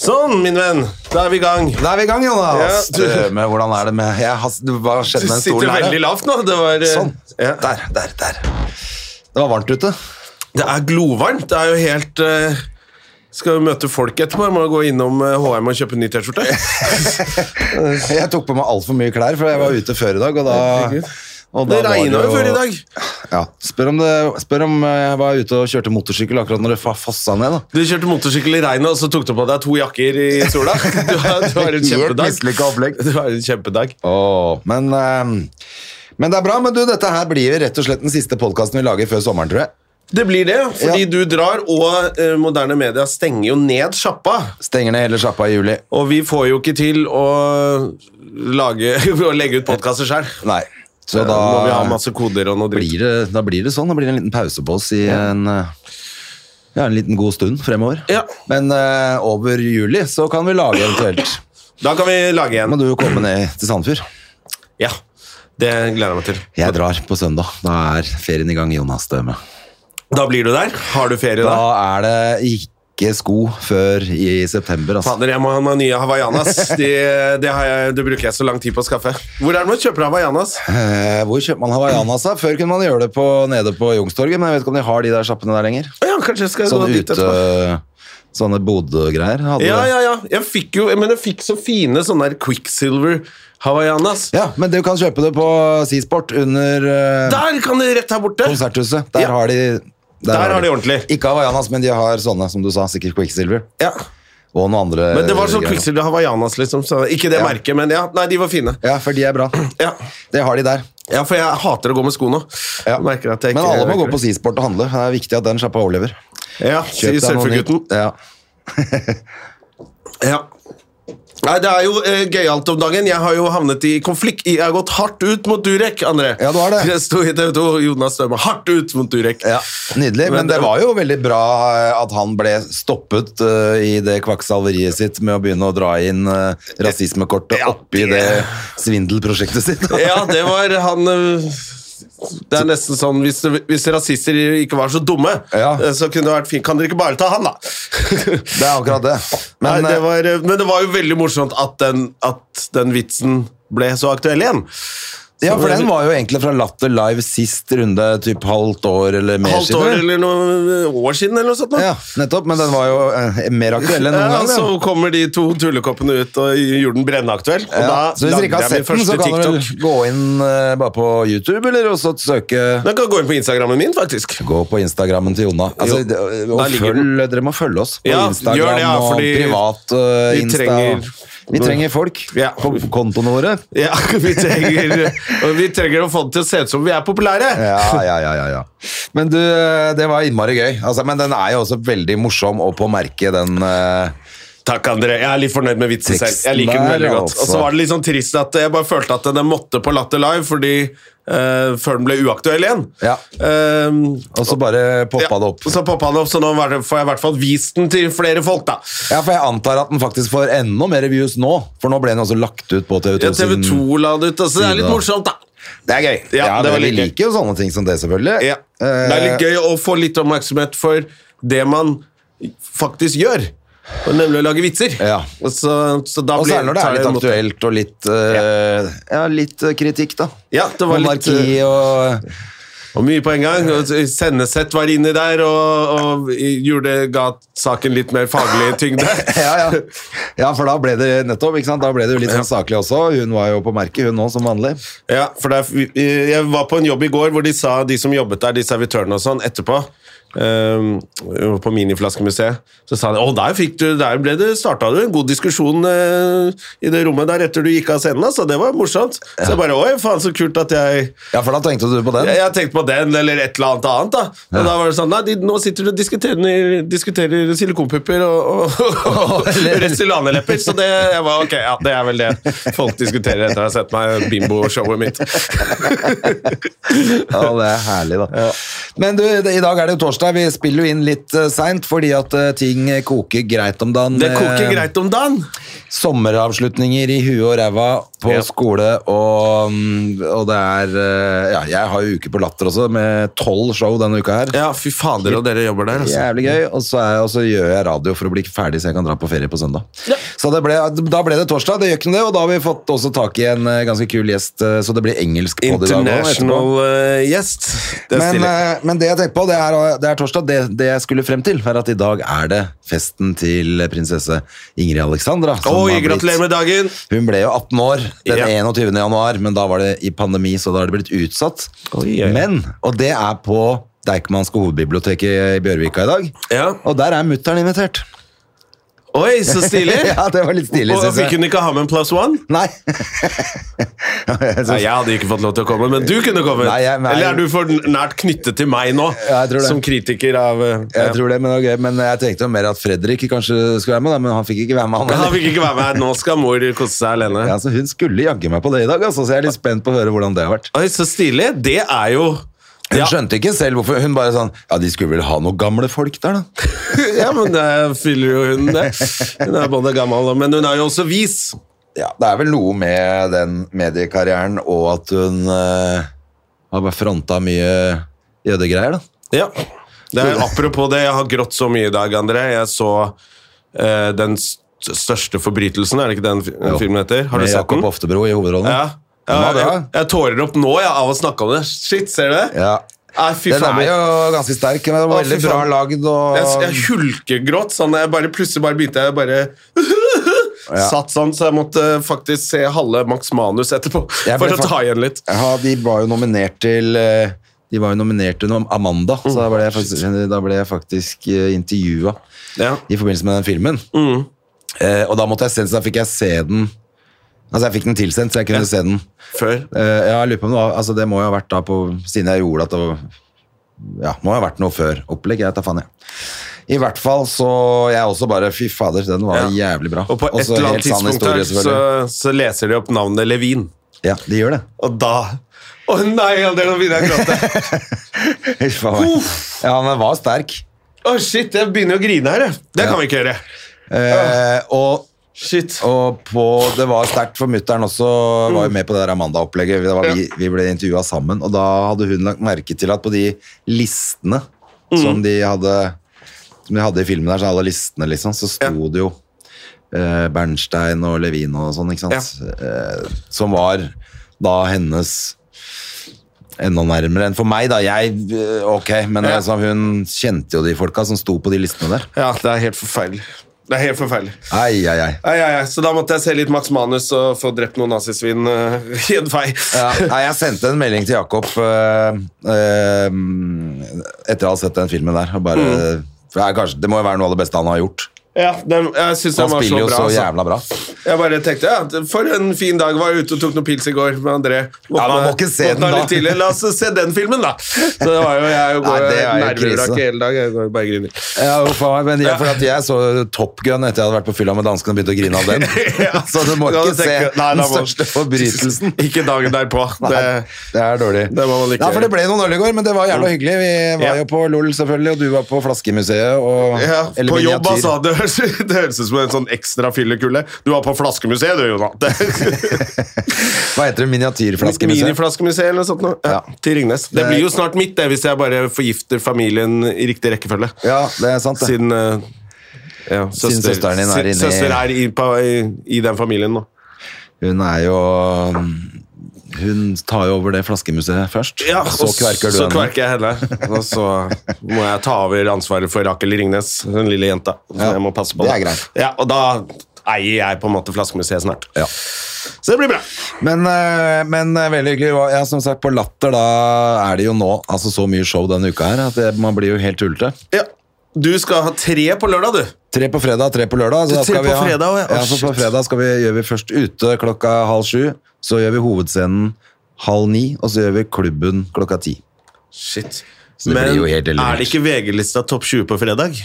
Sånn, min venn. Da er vi i gang. Da er vi i gang, Jonas. Ja, du- med, hvordan er det med jeg har, du, Hva skjedde Du med den sitter stolen her? veldig lavt nå. Det var eh, Sånn. ja. Der, der, der. Det var varmt ute. Det er glovarmt. Det er jo helt uh, Skal jo møte folk etterpå. Jeg må gå innom eh, HM og kjøpe ny T-skjorte. Jeg tok på meg altfor mye klær, for jeg var ute før i dag, og da. Og Det regna jo før i dag. Ja, spør om, det, spør om jeg var ute og kjørte motorsykkel akkurat når det fossa ned. da. Du kjørte motorsykkel i regnet, og så tok du på deg to jakker i sola. Du har, du har en kjempedag. Du har en kjempedag. Åh, men, ehm, men det er bra. Men du, dette her blir jo rett og slett den siste podkasten vi lager før sommeren, tror jeg. Det blir det, fordi Ja. du drar, og eh, moderne media stenger jo ned sjappa. Stenger ned hele sjappa i juli. Og vi får jo ikke til å lage, å legge ut podkaster sjøl. Så da må vi ha masse koder og noe dritt. blir det, da blir det sånn. Da blir det en liten pause på oss i en, eh, ja, en liten god stund fremover. Ja. Men uh, over juli så kan vi lage eventuelt. Da kan vi lage Må en. du komme ned til Sandefjord. Ja, det gleder jeg meg til. Jeg drar på søndag. Da er ferien i gang, Jonas Døme. Da blir du der. Har du ferie Da da? er det ikke sko før i september. Altså. Fader, jeg må ha meg nye hawaiianas. De, det, jeg, det bruker jeg så lang tid på å skaffe. Hvor er det man kjøper hawaiianas? Eh, hvor kjøper man hawaiianas? da? Før kunne man gjøre det på, nede på Youngstorget, men jeg vet ikke om de har de der sjappene der lenger. Ja, kanskje jeg skal Sånn gå dit ute etterpå. Sånne Bodø-greier. Ja, ja, ja. Jeg fikk jo, men jeg fikk så fine sånne der Quicksilver hawaiianas. Ja, men du kan kjøpe det på Seasport under eh, Der kan det rett her borte! Konserthuset. Der Ja. har de Der har de ordentlig. Ikke Havaianas, men de har sånne, som du sa, sikkert Quicksilver. Ja. Og noen andre Men det var sånn. Quicksilver Havaianas, liksom. Så ikke det Ja. merket, men ja. Nei, de var fine. Ja, for de er bra. Ja. Det har de der. ja, for jeg hater å gå med sko nå. Ja. Men alle må gå på Seasport og handle. Det er viktig at den sjappa overlever. Ja, sier surfegutten. Ja. Ja. Nei, Det er jo eh, gøyalt om dagen. Jeg har jo havnet i konflikt. Jeg har gått hardt ut mot Durek, André. Ja, du har det. Det sto i TV 2, Jonas Støme. Hardt ut mot Durek. Ja, Nydelig. Men, Men det var jo veldig bra eh, at han ble stoppet uh, i det kvakksalveriet sitt med å begynne å dra inn uh, rasismekortet Ja, oppi det- det svindelprosjektet sitt. Ja, det var han eh, Det er nesten sånn Hvis, hvis rasister ikke var så dumme, Ja. så kunne det vært fint. Kan dere ikke bare ta han, da? Det er akkurat det. Men, Nei, det eh, var, eh, men det var jo veldig morsomt at den, at den vitsen ble så aktuell igjen. Ja, for den var jo egentlig fra Latter Live sist runde, typ halvt år eller mer Halvt siden. år eller noen år siden, eller noe sånt. nå. Ja, nettopp. Men den var jo eh, mer aktuell enn noen Ja, gang. så kommer de to tullekoppene ut og gjorde den brennaktuell, Og Ja, da så hvis dere ikke har sett den, så kan dere gå inn eh, bare på YouTube, eller også søke Dere kan gå inn på Instagrammen min, faktisk. Gå på Instagrammen til Jonna. Altså, og følg, dere må følge oss på Ja, Instagram gjør det, ja, og privat uh, vi Insta. trenger- vi trenger folk Ja. på kontoene våre. Ja, vi trenger, vi trenger å få det til å se ut som vi er populære. Ja, ja, ja, ja, ja. Men du, det var innmari gøy. Altså, men den er jo også veldig morsom og på merket, den eh, Takk, André. Jeg er litt fornøyd med vitsen selv. Jeg liker den veldig godt. altså. Og så var det litt sånn trist at jeg bare følte at den måtte på Latter Live fordi uh, før den ble uaktuell igjen. Ja. Um, Og så bare poppa ja, det opp. Så poppa det opp, så nå får jeg i hvert fall vist den til flere folk, da. Ja, for jeg antar at den faktisk får enda mer views nå, for nå ble den også lagt ut på TV2. Ja, TV 2 sin- la det ut, altså, det er litt morsomt, da. Det er gøy. Ja, Ja, det var det, vi liker jo sånne ting som det, selvfølgelig. Ja. Det er litt gøy å få litt oppmerksomhet for det man faktisk gjør. Og nemlig å lage vitser. Ja. Og så, så da Og blir- særlig når det er litt aktuelt og litt, uh, ja, litt eh, kritikk, da. Ja, det var litt Monarki eh, og Og mye på en gang. og Sendesett var inni der og, og gjorde, ga saken litt mer faglig tyngde. ja, ja. ja, for da ble det nettopp, ikke sant? Da ble det jo litt sånn saklig også. Hun var jo på merket, hun òg, som vanlig. Ja, for det er, jeg var på en jobb i går hvor de sa, de som jobbet der, de servitørene og sånn, etterpå eh, på Miniflaskemuseet. Så sa de å, der, fikk du, der ble det, starta du en god diskusjon uh, i det rommet der etter du gikk av scenen. Så det var morsomt. Så jeg bare oi, faen så kult at jeg Ja, for da tenkte du på den? jeg, jeg tenkte på den, eller et eller annet annet. da Og da var det sånn, nei, de, Nå sitter du og diskuterer, diskuterer silikonpupper og, og, og Restylane-lepper. Så det jeg var, ok, ja, det er vel det folk diskuterer etter å ha sett meg bimbo-showet mitt. Ja, det er herlig, da. Men du, i dag er det jo torsdag. Vi spiller jo inn litt uh, seint fordi at eh, ting koker greit om dagen. Det koker Eh, greit om dagen. Sommeravslutninger i huet og ræva på Ja. skole, og, og det er eh, Ja, jeg har jo uke på Latter også, med tolv show denne uka her. Ja, fy fader, og dere jobber der, altså. Jævlig gøy. Og så, er, og så gjør jeg radio for å bli ferdig, så jeg kan dra på ferie på søndag. Så det ble, da ble det torsdag, det gjør ikke noe det, og da har vi fått også tak i en eh, ganske kul gjest, eh, så det blir engelsk på det i dag. International gjest. Det Men, men det jeg tenkte på, det er, det er torsdag. Det, det jeg skulle frem til, er at i dag er det festen til prinsesse Ingrid Alexandra. Oi, gratulerer med dagen! Hun ble jo 18 år den Ja. 21. januar, men da var det i pandemi, så da har det blitt utsatt. Oi, oi. Men, og det er på Deichmanske hovedbiblioteket i Bjørvika i dag. Ja. Og der er mutter'n invitert. Oi, så stilig! ja, det var litt stilig, og synes fikk jeg. hun ikke ha med en plus one? Nei. Nei, jeg hadde ikke fått lov til å komme, men du kunne komme. Nei, jeg- nei. Eller er du for nært knyttet til meg nå, Ja, jeg som kritiker av eh, Jeg ja. tror det, men, okay. men jeg tenkte jo mer at Fredrik kanskje skulle være med, da, men han fikk ikke være med. Han, Han fikk ikke være med. Nå skal mor kose seg alene. Ja, så Hun skulle jaggu meg på det i dag, altså, så jeg er litt spent på å høre hvordan det har vært. Oi, så stilig. Det er jo Hun skjønte ikke selv hvorfor. Hun bare sånn Ja, de skulle vel ha noen gamle folk der, da. ja, men det fyller jo hun det. Hun er både gammel og Men hun er jo også vis. Ja, Det er vel noe med den mediekarrieren og at hun uh, har fronta mye jødegreier, da. Ja. Det er, apropos det, jeg har grått så mye i dag, André. Jeg så uh, den største forbrytelsen, er det ikke den filmen heter? Har du sett Jakob den? Oftebro i hovedrollen. Ja. Ja jeg, jeg tårer opp nå ja, av å snakke om det. Shit, ser du det? Ja. Nei, fy Den faen. er jo ganske sterk, men det var Å, veldig fy bra faen. lagd. Og... Jeg, jeg hulkegråt. Sånn, jeg bare, plutselig bare begynte jeg bare Ja. Satt sånn, så jeg måtte faktisk se halve Max Manus etterpå. Jeg For å ta igjen litt. Ja, de var jo nominert til eh, De var jo nominert til noe Amanda, så da ble jeg faktisk, da ble jeg faktisk eh, intervjua Ja. i forbindelse med den filmen. Mm. Eh, og da måtte jeg se den, så da fikk jeg se den Altså jeg fikk den tilsendt, så jeg kunne Ja. se den. Før. Uh, ja, jeg lurer på om det var Altså det må jo ha vært da på Siden jeg gjorde at det var Ja, må ha vært noe før opplegg. Jeg da faen, jeg. I hvert fall så Jeg også bare Fy fader, den var Ja. jævlig bra. Og på et eller annet tidspunkt her, så, så leser de opp navnet Levin. Ja, de gjør det. Og da Å nei, André, nå begynner jeg å gråte. Uff a meg. Ja, han var sterk. Å shit, jeg begynner å grine her, jeg. Det kan vi ikke gjøre. Uh, og Shit. Og på, det var sterkt for mutter'n også, var jo med på det der Amanda-opplegget. Var Vi, vi ble intervjua sammen, og da hadde hun lagt merke til at på de listene som de hadde Som de hadde i filmen der, så alle listene, liksom, så sto det jo eh, Bernstein og Levin og sånn, ikke sant? Eh, som var da hennes enda nærmere enn for meg, da. Jeg, eh, ok, men Ja. altså, hun kjente jo de folka som sto på de listene der. Ja, det er helt forferdelig. Det er helt forferdelig. Ai, ai, ai. Ai, ai, ai. Så da måtte jeg se litt Max Manus og få drept noen nazisvin uh, i en vei. Ja, nei, jeg sendte en melding til Jakob uh, uh, etter å ha sett den filmen der. Bare, er kanskje, det må jo være noe av det beste han har gjort. Ja, den, jeg synes den Han var så spiller jo bra. så altså. jævla bra. Jeg bare tenkte, ja, For en fin dag. Var ute og tok noen pils i går med André. Ja, man må ikke se den da. litt tidlig. La oss se den filmen, da! Så det var jo, Jeg går det er jo nervevrak hele dag. Jeg går bare og griner. Ja, uff, a meg, men jeg, for at jeg så Top Gun etter jeg hadde vært på fylla med danskene og begynte å grine av den. Ja. Så du må Da ikke se tenker jeg- Nei, den må- største forbrytelsen. Ikke dagen derpå. Nei, Det, det er dårlig. det må man ikke Nei, for det ble noen øl i går, men det var jævla hyggelig. Vi var Ja. jo på LOL, selvfølgelig, og du var på Flaskemuseet. Og, ja, eller på jobb, miniatyr. altså. Det høres, det høres ut som en sånn ekstra fyllekulle. Du var på Flaskemuseet, du, Jonas. Hva heter det? Miniatyrflaskemuseet? Miniflaskemuseet eller noe sånt. Nå. Ja, Ja. Til Ringnes. Det Det- blir jo snart mitt, det, hvis jeg bare forgifter familien i riktig rekkefølge. Ja, det er sant, det. Siden ja, søster, Siden søsteren din er inne i- Søster er i, på, i, i den familien nå. Hun er jo Hun tar jo over det flaskemuseet først. Ja, og så kverker du så henne. kverker jeg henne. Og så må jeg ta over ansvaret for Rakel Ringnes, den lille jenta. Så Ja, jeg må passe på det er greit. Ja, og da eier jeg på en måte Flaskemuseet snart. Ja. Så det blir bra. Men, eh, men eh, veldig hyggelig. Ja, som sagt, på Latter da er det jo nå altså så mye show denne uka her at det, man blir jo helt tullete. Ja. Du skal ha tre på lørdag, du. Tre på fredag, tre på lørdag. Så da skal vi ha, fredag, ja. ja. Så på fredag skal vi, gjør vi først ute klokka halv sju, så gjør vi hovedscenen halv ni, og så gjør vi klubben klokka ti. Shit. Men er det ikke VG-lista topp 20 på fredag?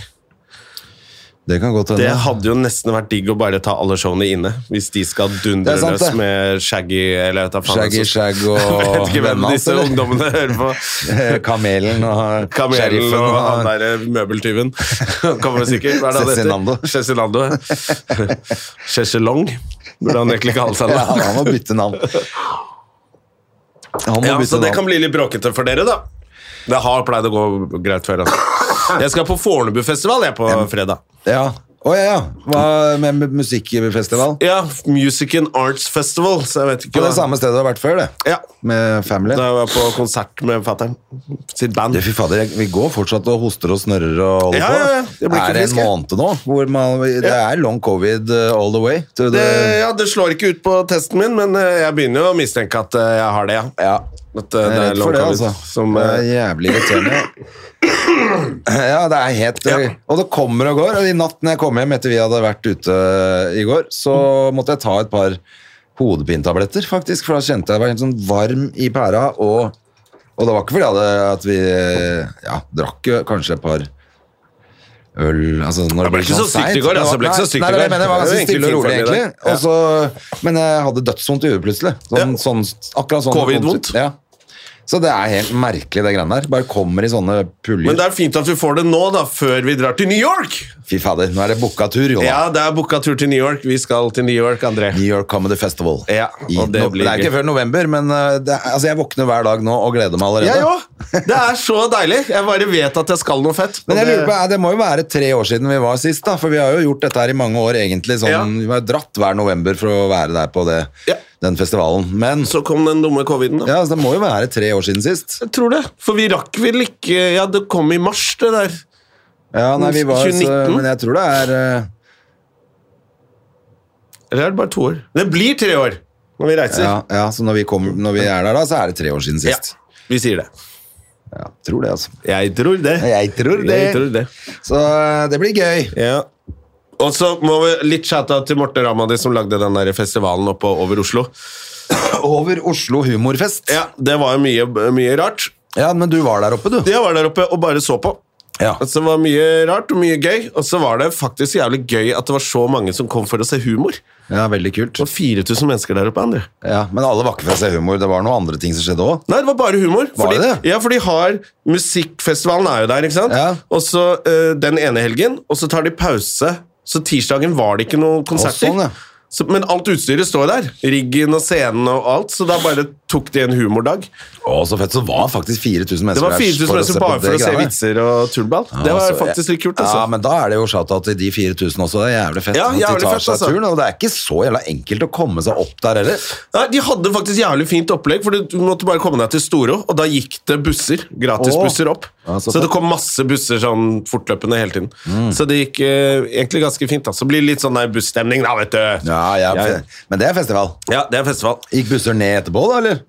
Det kan godt hende. Det hadde jo nesten vært digg å bare ta alle showene inne. Hvis de skal dundre løs med Shaggy eller vet faen, Shaggy Shag og Jeg vet ikke hvem disse eller? ungdommene hører på. Kamelen og Kamelen sheriffen og og, han der møbeltyven. Kommer sikkert. Hva er det han heter? Cezinando. Cezelong burde han egentlig kalle seg. Ja, han må bytte navn. Må Ja, bytte så det kan bli litt bråkete for dere, da. Det har pleid å gå greit før. Altså. Jeg skal på Fornebufestival jeg på fredag. Ja. Å ja, ja. Hva med mu- musikkfestival? Ja, Music and Arts Festival, så jeg vet ikke På det hva samme stedet du har vært før, det. Ja, Med Family. da jeg var på konsert med fatter'n sitt band. Det, fy fader, vi går fortsatt og hoster og snørrer og holder Ja, på. ja, ja. Det blir ikke er det en måned nå hvor man, det er long covid uh, all the way? Det, ja, det slår ikke ut på testen min, men eh, jeg begynner jo å mistenke at eh, jeg har det, ja. ja. At det Jeg er er for det, altså. Som, det eh, er jævlig irriterende. Ja, det er helt Ja. Og det kommer og går. Og i natt når jeg kom hjem etter vi hadde vært ute i går, så måtte jeg ta et par hodepinetabletter, faktisk. For da kjente jeg det var helt sånn varm i pæra. Og, og det var ikke fordi hadde, at vi ja, drakk kanskje et par øl altså Det ble ikke så sykt stygt i går, det ble ikke så stygt i går. det var ganske stille og rolig, egentlig. Og så, men jeg hadde dødsvondt i huet plutselig. Sånn, Ja. sånn, akkurat sånn Covid-vondt? Ja. Så det er helt merkelig, det greiene der. Bare kommer i sånne puljer. Men det er fint at vi får det nå, da, før vi drar til New York! Fy fader, nå er det booka tur, jo da. Ja, det er booka tur til New York. Vi skal til New York, André. New York Comedy Festival. Ja, I, og det no, blir det er ikke før november, men uh, det altså, jeg våkner hver dag nå og gleder meg allerede. Jeg òg! Det er så deilig. Jeg bare vet at jeg skal noe fett. Men jeg det- lurer på, eh, det må jo være tre år siden vi var sist, da, for vi har jo gjort dette her i mange år, egentlig. Sånn, Ja. Vi har dratt hver november for å være der på det, Ja. Den festivalen. Men Så kom den dumme coviden, da. ja, altså, det må jo være tre år siden sist. Jeg tror det. For vi rakk vel ikke Ja, det kom i mars, det der. Ja, nei, vi var, så, 2019? men jeg tror det er uh, Eller er det bare to år? Det blir tre år når vi reiser. ja, ja, så når vi, kom, når vi er der, da, så er det tre år siden sist. Ja, vi sier det. Ja, tror det, altså. Jeg tror det. Jeg tror det. Jeg tror det. Så uh, det blir gøy. Ja. Og så må vi litt chatta til Morten Ramadi som lagde den der festivalen oppe over Oslo. Over Oslo Humorfest. Ja, Det var jo mye, mye rart. Ja, men du var der oppe, du. Jeg var der oppe og bare så på. Ja. Altså, det var mye rart og mye gøy. Og så var det faktisk jævlig gøy at det var så mange som kom for å se humor. ja, veldig kult. Det var 4000 mennesker der oppe, Andre. Ja, Men alle var ikke for å se humor. Det var noen andre ting som skjedde òg. Nei, det var bare humor. Var Fordi, det det? Ja, for de har Musikkfestivalen er jo der, ikke sant? Ja. Og så øh, den ene helgen, og så tar de pause. Så tirsdagen var det ikke noen konserter. sånn, ja. Så, men alt utstyret står der. Riggen og scenen og alt. Så da bare tok de en humordag. Å, så fett. Så var faktisk 4000 mennesker Det var der 4000 mennesker bare for å se vitser og tullball. det var Altså, faktisk litt kult. altså. Ja, men da er det jo shout-out til de 4000 også. Det er jævlig fett. Ja, at de tar fett, seg altså. turen, og det er ikke så jævla enkelt å komme seg opp der heller. Nei, De hadde faktisk jævlig fint opplegg, for du måtte bare komme deg til Storo, og da gikk det busser, gratisbusser opp. Ja, så så det. Mm. kom masse busser sånn fortløpende hele tiden. Så det gikk eh, egentlig ganske fint. da. Så blir det litt sånn busstemning, da, vet du. Ja, ja, Ja. Men det er festival. Ja, det er festival. Gikk busser ned etterpå, da, eller?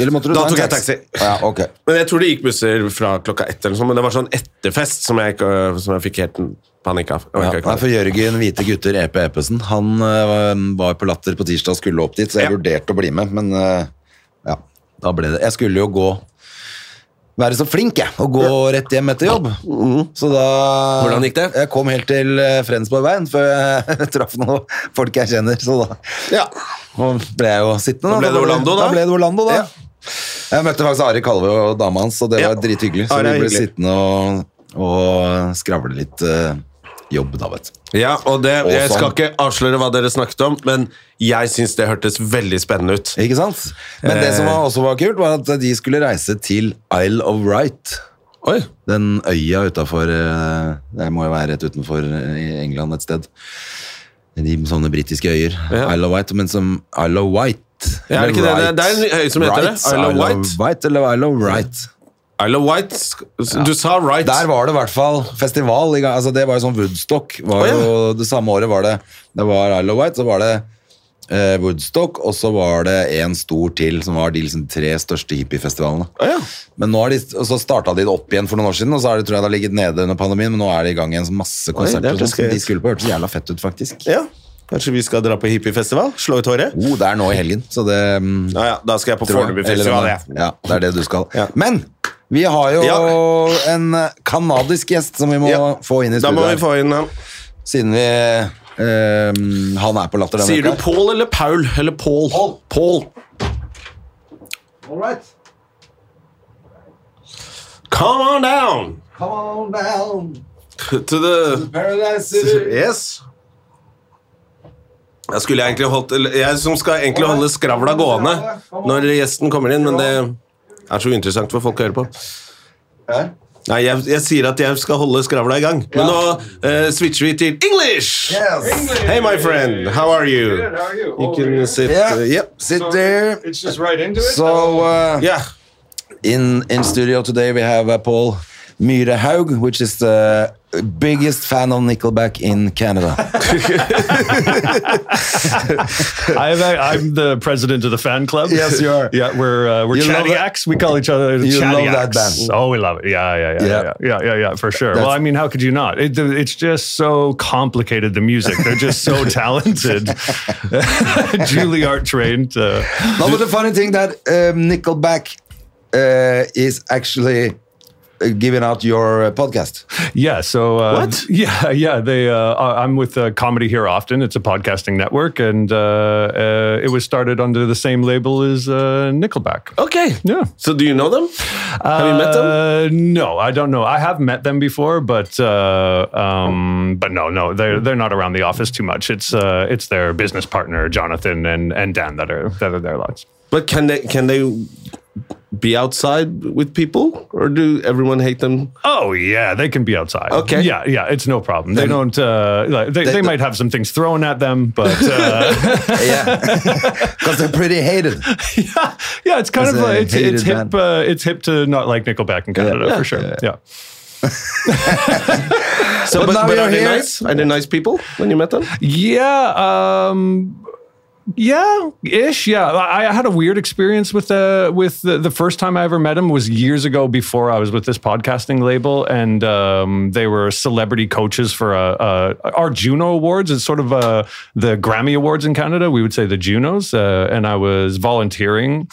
Eller Da tok jeg taxi. Ja, okay. Men jeg tror det gikk busser fra klokka ett, eller sånn, men det var sånn etterfest som jeg, som jeg fikk helt panikk av. Ja, for Jørgen Hvite Gutter EP Epesen, Han uh, var på Latter på tirsdag og skulle opp dit, så jeg vurderte å bli med, men uh, ja, da ble det Jeg skulle jo gå være så flink, jeg, og gå rett hjem etter jobb. Så da Hvordan gikk det? Jeg kom helt til Frensborgveien Fredensborgveien før jeg traff noen folk jeg kjenner, så da Ja. ble jeg jo sittende. Da ble det Orlando, da? Da ble det Orlando, da. Ja. Jeg møtte faktisk Ari Kalve og dama hans, og det Ja. var drithyggelig. Så vi ble hyggelig. sittende og, og skravle litt eh, jobb, da, vet du. Ja, og det, Og Jeg skal sånn. ikke avsløre hva dere snakket om, men jeg syns det hørtes veldig spennende ut. Ikke sant? Men det som også var kult, var at de skulle reise til Isle of Wight. Oi. Den øya utafor Det må jo være rett utenfor eh, England et sted. De sånne britiske øyer. Ja. Isle of Wight, men som Isle of Wight. Ja, er det ikke right. Det det er en øy som heter det. Wright. Isle of White Wight eller Isle of Wight. Isle of White. Du sa right. Der var det i hvert fall festival. Altså, det var jo sånn Woodstock. Var oh, ja. jo, det samme året var det Det var Isle of White, så var det eh, Woodstock, og så var det en stor til, som var de liksom, tre største hippiefestivalene. Oh, ja. Men nå har de, og så starta de det opp igjen for noen år siden, og så har det, tror jeg det har ligget nede under pandemien, men nå er det i gang igjen masse konserter. er sånn, de skulle på hørtes jævla fett ut, faktisk. ja. Kanskje vi skal dra på hippiefestival? Slå ut håret? Oh, det er nå i helgen, så det um, Ja, ja, Da skal jeg på. Fornebu-festival. Jeg. Ja, det er det du skal. Ja. Men vi har jo Ja. en kanadisk gjest som vi må Ja. få inn i Da må studio vi få inn han. Siden vi eh, Han er på Latter denne Sier du. Paul eller Paul? Eller Paul? Paul. Come on down Come on down to the Paradise City. Yes. Jeg skulle egentlig holdt Jeg som skal egentlig holde skravla gående når gjesten kommer inn, men det er så uinteressant for folk å høre på. Hæ? Nei, jeg, jeg sier at jeg skal holde skravla i gang. Men nå uh, switcher vi til English! Yes. Hey, my friend. How are you? Good, how are you? You can sit. Yeah. uh, yep. Sit So, there. It's just right into it. So uh, Yeah. in in studio today we have uh, Paul Myrehaug, which is the biggest fan of Nickelback in Canada. I'm, I'm the president of the fan club. Yes, you are. Yeah, we're uh, we're You love chatty acts. We call each other You chatty love that band. Oh, we love it. Yeah, yeah, yeah, Yeah. yeah, yeah, yeah, yeah, for sure. That's- well, I mean, how could you not? It, it's just so complicated. The music, they're just so talented. Juilliard trained. Uh, no, but the funny thing that um, Nickelback uh, is actually uh, giving out your uh, podcast. Yeah. So uh, What? Yeah, yeah. They. Uh, I'm with uh, Comedy Here Often. It's a podcasting network, and uh, uh, it was started under the same label as uh, Nickelback. Okay. Yeah. So do you know them? Have you met them? Uh, no, I don't know. I have met them before, but uh, um, but no, no, they're they're not around the office too much. It's uh, it's their business partner Jonathan and, and Dan that are that are there lots. But can they can they be outside with people, or do everyone hate them? Oh yeah, they can be outside. Okay. Yeah, yeah, it's no problem. They don't. Uh, like, they, they, They- might have some things thrown at them, but uh, yeah, because they're pretty hated. yeah, yeah, it's kind of uh, it's, it's hip. Uh, it's hip to not like Nickelback in Canada Yeah. for sure. Yeah. yeah. So, But but, but are they nice? Are they nice people when you met them? Yeah, um yeah, ish. Yeah, I, I had a weird experience with uh, with the, the first time I ever met him was years ago before I was with this podcasting label, and um, they were celebrity coaches for uh, uh, our Juno Awards. It's sort of uh, the Grammy Awards in Canada. We would say the Junos, uh, and I was volunteering.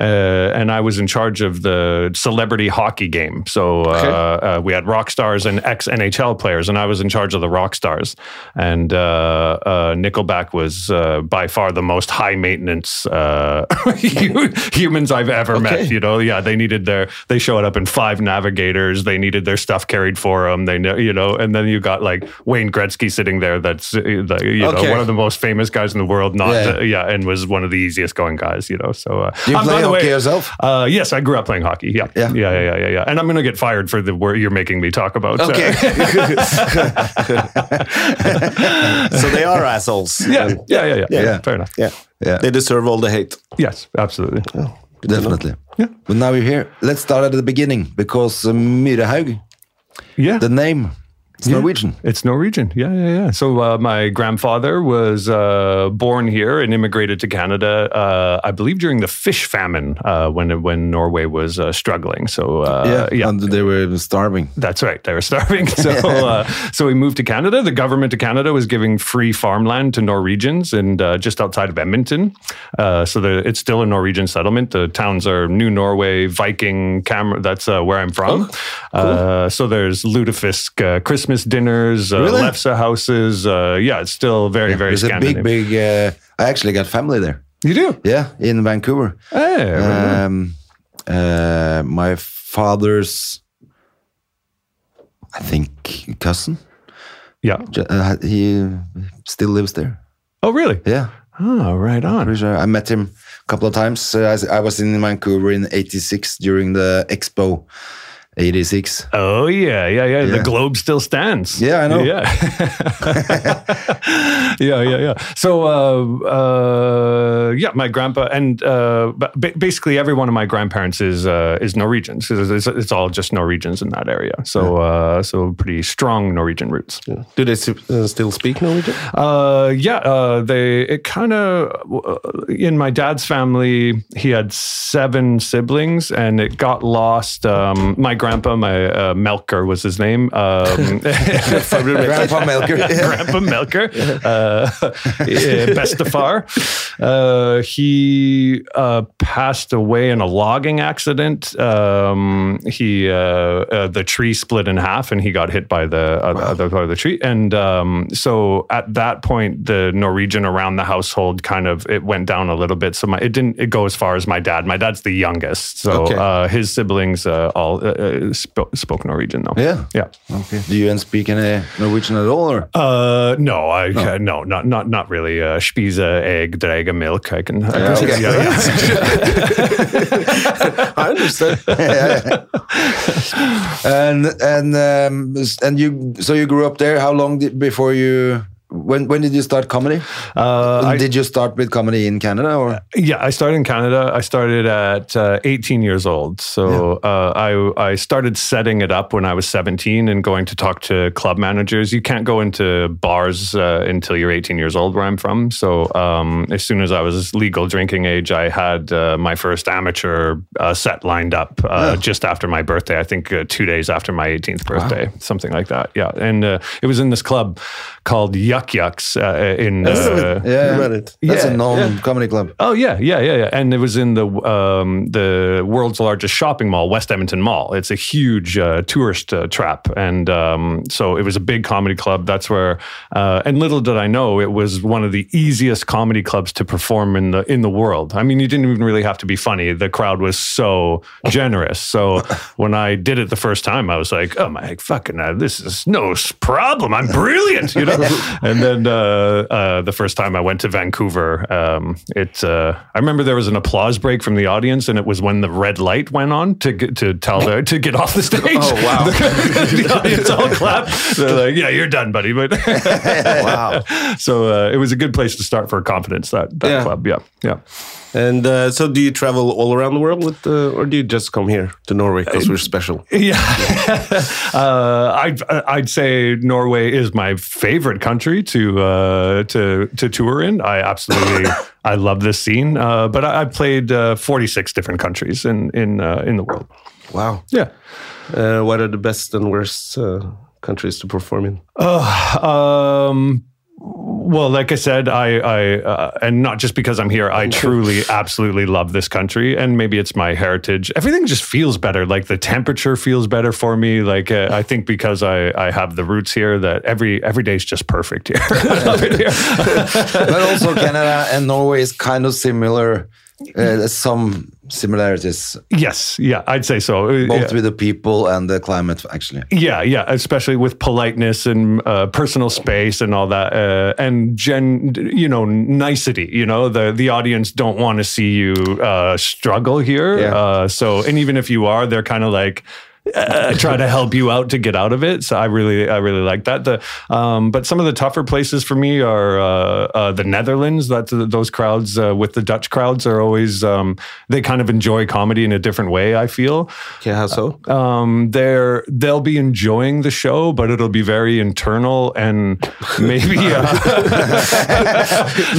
Uh, and I was in charge of the celebrity hockey game. So uh, uh, we had rock stars and ex NHL players, and I was in charge of the rock stars. And uh, uh, Nickelback was uh, by far the most high maintenance uh, humans I've ever met. You know, yeah, they needed their they showed up in five navigators. They needed their stuff carried for them. They know, you know, and then you got like Wayne Gretzky sitting there. That's uh, the, you know one of the most famous guys in the world. Not Yeah. yeah, and was one of the easiest going guys. You know, so uh, play by the hockey way, yourself? Uh, yes, I grew up playing hockey. Yeah, Yeah. yeah, yeah, yeah, yeah. yeah. And I'm going to get fired for the word you're making me talk about. Okay. so they are assholes. yeah, yeah, yeah, yeah, yeah, Yeah. Fair enough. yeah. Yeah. They deserve all the hate. Yes, absolutely. Definitely. But now we're here. Let's start at the beginning because uh, Myrehaug, Yeah. the name, it's Norwegian. It's Norwegian. Yeah, yeah, yeah. So uh, my grandfather was uh, born here and immigrated to Canada, uh, I believe, during the fish famine uh, when when Norway was uh, struggling. So uh, yeah, and they were starving. That's right. They were starving. So, uh, so we moved to Canada. The government of Canada was giving free farmland to Norwegians, and uh, just outside of Edmonton. Uh, so the, it's still a Norwegian settlement. The towns are New Norway, Viking, Cam. That's uh, where I'm from. uh, so there's lutefisk uh, Christmas dinners, uh, Really? Lefse houses. Uh, yeah, it's still very, very There's a big, big. Uh, I actually got family there. You do? Yeah, in Vancouver. Hey, Um, uh, my father's, I think, cousin. yeah. Uh, he still lives there. Oh, really? Yeah, Oh, right on. sure. I met him a couple of times. Uh, I was in Vancouver in '86 during the expo, 86. Oh yeah, yeah, yeah. The globe still stands. Yeah, I know. Yeah, yeah, yeah, yeah. So, uh, uh, yeah, my grandpa and uh, ba- ba- basically every one of my grandparents is uh, is Norwegians. It's, it's- it's all just Norwegians in that area. So, uh, so pretty strong Norwegian roots. Do they uh, still speak Norwegian? Uh, yeah, uh, they it kind of in my dad's family. He had seven siblings, and it got lost. Um, my grandpa, my uh, Melker was his name. Um, Grandpa Melker. Grandpa Melker, uh, Bestafar. Uh, he uh, passed away in a logging accident. Um, he uh, uh, the tree split in half, and he got hit by the uh, other part of the tree. And um, so at that point, the Norwegian around the household kind of it went down a little bit. So my, it didn't it go as far as my dad. My dad's the youngest, so Okay. uh, his siblings uh, all uh, spoke, Norwegian though. Yeah. yeah. Okay. Do you speak any Norwegian at all? Or? Uh, no, I uh, no, not not not really. Uh, Spise, egg, drega, milk. I can. I can Yeah, okay. yeah, yeah. I understand. And and um, and you so you grew up there. How long did, before you? When when did you start comedy? Uh, I- did you start with comedy in Canada or? Yeah, I started in Canada. I started at uh, 18 years old. So uh, I I started setting it up when I was 17 and going to talk to club managers. You can't go into bars uh, until you're 18 years old where I'm from. So um, as soon as I was legal drinking age, I had uh, my first amateur uh, set lined up uh, just after my birthday. I think uh, two days after my 18th birthday, something like that. Yeah, and uh, it was in this club called Yuck Yucks uh, in. Uh, Yeah, Read it. That's Yeah, a known comedy club. Oh yeah, yeah, yeah, yeah. And it was in the um, the world's largest shopping mall, West Edmonton Mall. It's a huge uh, tourist uh, trap, and um, so it was a big comedy club. That's where. Uh, and little did I know, it was one of the easiest comedy clubs to perform in the in the world. I mean, you didn't even really have to be funny. The crowd was so generous. So when I did it the first time, I was like, "Oh my fucking, uh, this is no problem. I'm brilliant," you know. and then uh, uh, the first time I went to Vancouver, um, it uh, I remember there was an applause break from the audience, and it was when the red light went on to get, to tell the, to get off the stage. Oh, wow. the, the audience all clapped. They're like, "Yeah, you're done, buddy." But Wow. so uh, it was a good place to start for confidence. That that Yeah. club, yeah, yeah. And uh, so, do you travel all around the world with, uh, or do you just come here to Norway because we're special? Yeah, uh, I'd I'd say Norway is my favorite country to uh, to to tour in. I absolutely I love this scene. Uh, but I, I've played uh, 46 different countries in in uh, in the world. Wow. Yeah. Uh, what are the best and worst uh, countries to perform in? Um, well, like I said, I, I uh, and not just because I'm here, I truly, absolutely love this country, and maybe it's my heritage. Everything just feels better. Like the temperature feels better for me. Like uh, I think because I, I have the roots here, that every every day is just perfect here. I love it here. but also Canada and Norway is kind of similar. Uh, some similarities, yes, yeah, I'd say so. Uh, both yeah. with the people and the climate, actually. Yeah, yeah, especially with politeness and uh, personal space and all that, uh, and gen, you know, nicety. You know, the the audience don't want to see you uh, struggle here. Yeah. Uh, so, and even if you are, they're kind of like. Uh, try to help you out to get out of it. So I really, I really like that. The, um, but some of the tougher places for me are uh, uh, the Netherlands. That those crowds uh, with the Dutch crowds are always um, they kind of enjoy comedy in a different way. I feel Yeah, how so? um, they're they'll be enjoying the show, but it'll be very internal and maybe uh,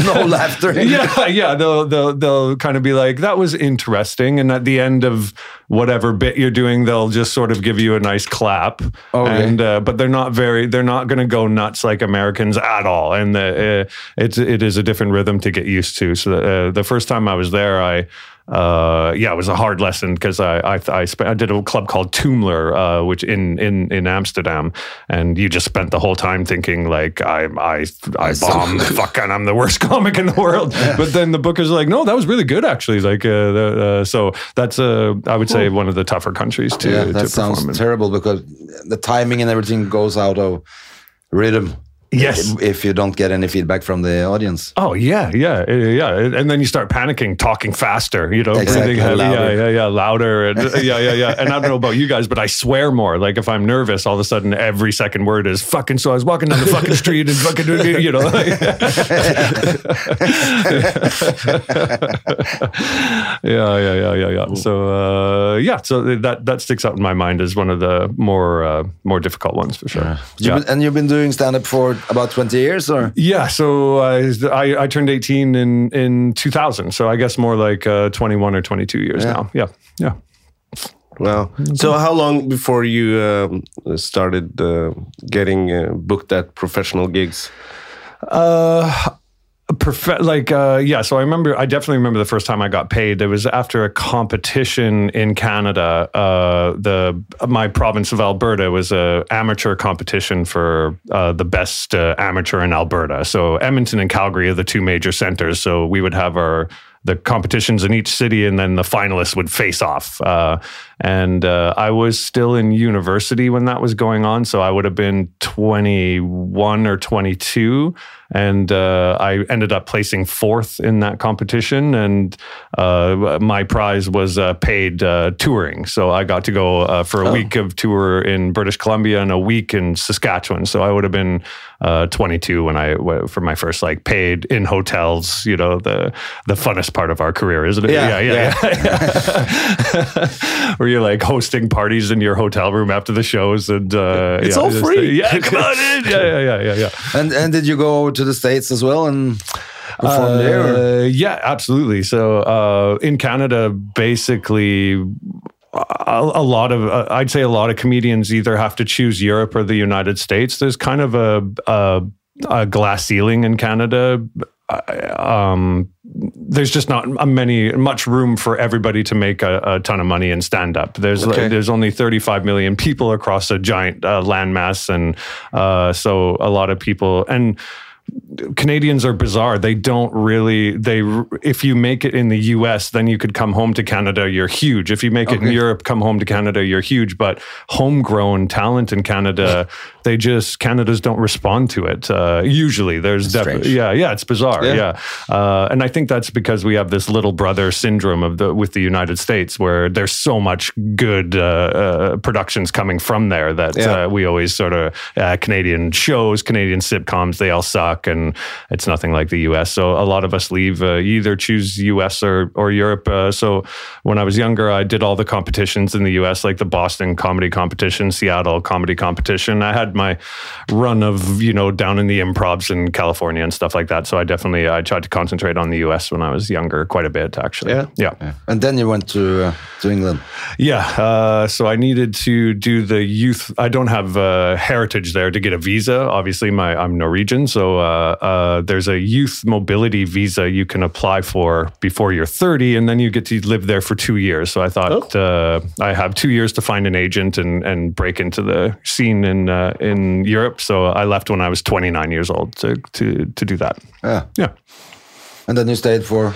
No laughter. yeah, yeah. They'll they'll they'll kind of be like that was interesting, and at the end of whatever bit you're doing, they'll just sort of give you a nice clap. Okay. And uh, but they're not very they're not going to go nuts like Americans at all, and the, uh, it's it is a different rhythm to get used to. So uh, the first time I was there, I. Uh, yeah, it was a hard lesson because I I I, spent, I did a club called Toomler, uh, which in in in Amsterdam, and you just spent the whole time thinking like I I I bomb and I'm the worst comic in the world. But then the book is like, no, that was really good actually. Like, uh, uh, so that's uh, I would say one of the tougher countries to yeah, to that perform sounds terrible because the timing and everything goes out of rhythm. Yes. If you don't get any feedback from the audience. Oh yeah, yeah, yeah, yeah. And then you start panicking, talking faster, you know, Exactly, breathing heavy, louder. yeah, yeah, yeah, louder, and yeah, yeah, yeah. And I don't know about you guys, but I swear more. Like if I'm nervous, all of a sudden every second word is fucking. So I was walking down the fucking street and fucking, you know. yeah, yeah, yeah, yeah, yeah. So uh, yeah, so that that sticks out in my mind as one of the more uh, more difficult ones for sure. Yeah. been- and you've been doing stand up for about 20 years, or? Yeah, so I, I I turned 18 in in 2000, so I guess more like uh, 21 or 22 years Yeah. now. Yeah, yeah. Wow. So how long before you um, started uh, getting uh, booked at professional gigs? Uh, Like uh, yeah so i remember i definitely remember the first time i got paid. It was after a competition in canada uh, the my province of alberta was a amateur competition for uh, the best uh, amateur in alberta. So edmonton and calgary are the two major centers. So we would have our the competitions in each city and then the finalists would face off uh, and uh, i was still in university when that was going on so i would have been 21 or 22 and uh, I ended up placing fourth in that competition. And uh, my prize was uh, paid uh, touring, so I got to go uh, for a week of tour in British Columbia and a week in Saskatchewan. So I would have been uh, 22 when I for my first like paid in hotels. You know, the the funnest part of our career, isn't it? Yeah, yeah, yeah. Where you're like hosting parties in your hotel room after the shows, and uh, It's yeah, all free. Yeah, come on in. Yeah, yeah, yeah, yeah, yeah. And and did you go to the States as well and perform there? Uh, yeah, absolutely. So uh, in Canada, basically, a, a lot of uh, I'd say a lot of comedians either have to choose Europe or the United States. There's kind of a, a, a glass ceiling in Canada. Um, there's just not many much room for everybody to make a, a ton of money in stand up. There's Okay. there's only 35 million people across a giant uh, landmass, and uh, so a lot of people and. Canadians are bizarre. They don't really. They if you make it in the U.S., then you could come home to Canada. You're huge. If you make it in Europe, come home to Canada. You're huge. But homegrown talent in Canada, they just Canada's don't respond to it. Uh, usually, there's definitely yeah, yeah. It's bizarre. Yeah. Yeah, Uh, and I think that's because we have this little brother syndrome of the with the United States, where there's so much good uh, uh, productions coming from there that Yeah. uh, we always sort of uh, Canadian shows, Canadian sitcoms, they all suck, and it's nothing like the U.S. So a lot of us leave. Uh, you either choose U.S. or or Europe. Uh, so when I was younger, I did all the competitions in the U.S., like the Boston comedy competition, Seattle comedy competition. I had my run of you know down in the improvs in California and stuff like that. So I definitely I tried to concentrate on the U.S. when I was younger, quite a bit actually. Yeah. yeah. And then you went to uh, to England. Yeah. Uh, so I needed to do the youth. I don't have uh, heritage there to get a visa. Obviously, my I'm Norwegian, so uh, uh, there's a youth mobility visa you can apply for before you're 30, and then you get to live there for two years. So I thought uh, I have two years to find an agent and and break into the scene in uh, in Europe. So I left when I was 29 years old to to to do that. Yeah. Yeah. And then you stayed for.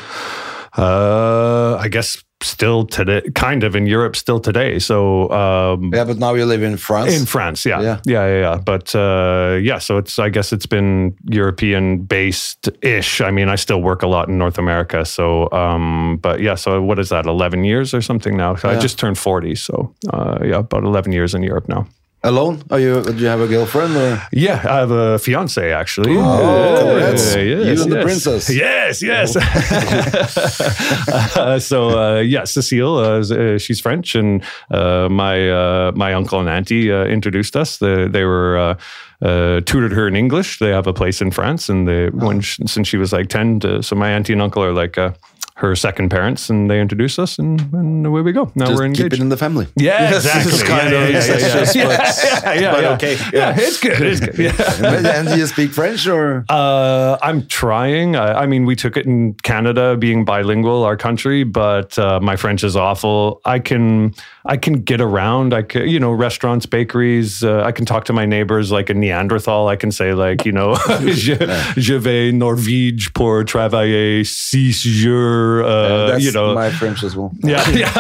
Uh, I guess still today, kind of in Europe still today. So um, Yeah, but now you live in France. In France, yeah, Yeah. yeah, yeah, yeah. But uh, yeah, so it's I guess it's been European based ish. I mean, I still work a lot in North America. So, um, but yeah, so what is that? Eleven years or something now? I just turned forty, so uh, yeah, about eleven years in Europe now. Alone? Are you? Do you have a girlfriend? Or? Yeah, I have a fiance actually. Oh, congrats. Yeah, You and the princess. Yes, yes. uh, so uh, yeah, Cecile, uh, uh, she's French, and uh, my uh, my uncle and auntie uh, introduced us. The, they were. Uh, uh, tutored her in English. They have a place in France, and they when she, since she was like ten, to, so my auntie and uncle are like uh, her second parents, and they introduced us, and, and away we go. Now Just we're keep engaged. it in the family. yeah, Yes, exactly. it's kind yeah, of yeah, yeah, yeah, yeah. but- yeah, yeah, but yeah. okay, Yeah, it's good. It's good. And do you speak French or? Uh, I'm trying. I, I mean, we took it in Canada, being bilingual, our country, but uh, my French is awful. I can, I can get around. I can, you know, restaurants, bakeries. Uh, I can talk to my neighbors like a Neanderthal. I can say like, you know, je, je vais Norvège pour travailler six jours over, uh, That's you know. my French as well. yeah, yeah.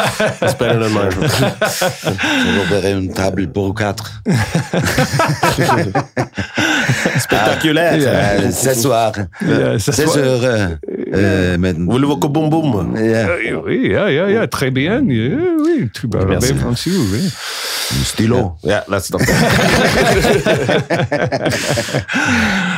It's better than mine. Je verrai une table pour quatre. Spectaculaire. Euh, Ce soir. Yeah, ce C'est soir. sur... Euh, Voulez-vous que boum boum? Yeah. Oui, yeah, yeah, yeah, très bien. Yeah, oui, tu parles Merci. bien français, oui. Stylo. Yeah, let's not.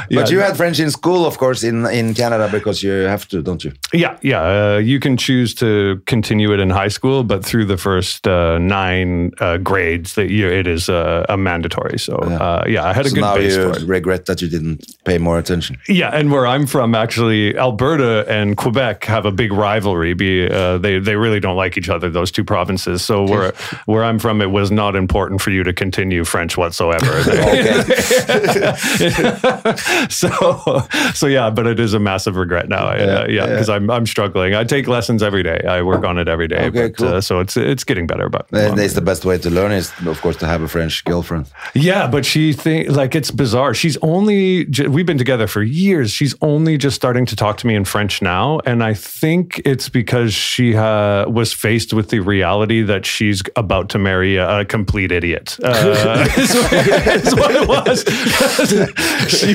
But you had French in school, of course, in, in Canada, because you have to, don't you? Yeah, yeah. Uh, you can choose to continue it in high school, but through the first uh, nine uh, grades, that year it is uh, a mandatory. So uh, yeah, I had a good now base you for it. regret that you didn't pay more attention. Yeah, and where I'm from, actually, Alberta and Quebec have a big rivalry. Be uh, they they really don't like each other. Those two provinces. So where where I'm from, it was not important for you to continue French whatsoever. so so yeah, but it is a massive regret now. Uh, yeah, because I'm I'm struggling. I take lessons every day. I work on it every day. Okay, but, cool. uh, so it's it's getting better. But And it's the best way to learn is, of course, to have a French girlfriend. yeah, but she think like it's bizarre. She's only we've been together for years. She's only just starting to talk to me in French now, and I think it's because she uh, was faced with the reality that she's about to marry a, a complete idiot. Uh, is, is what it was. she,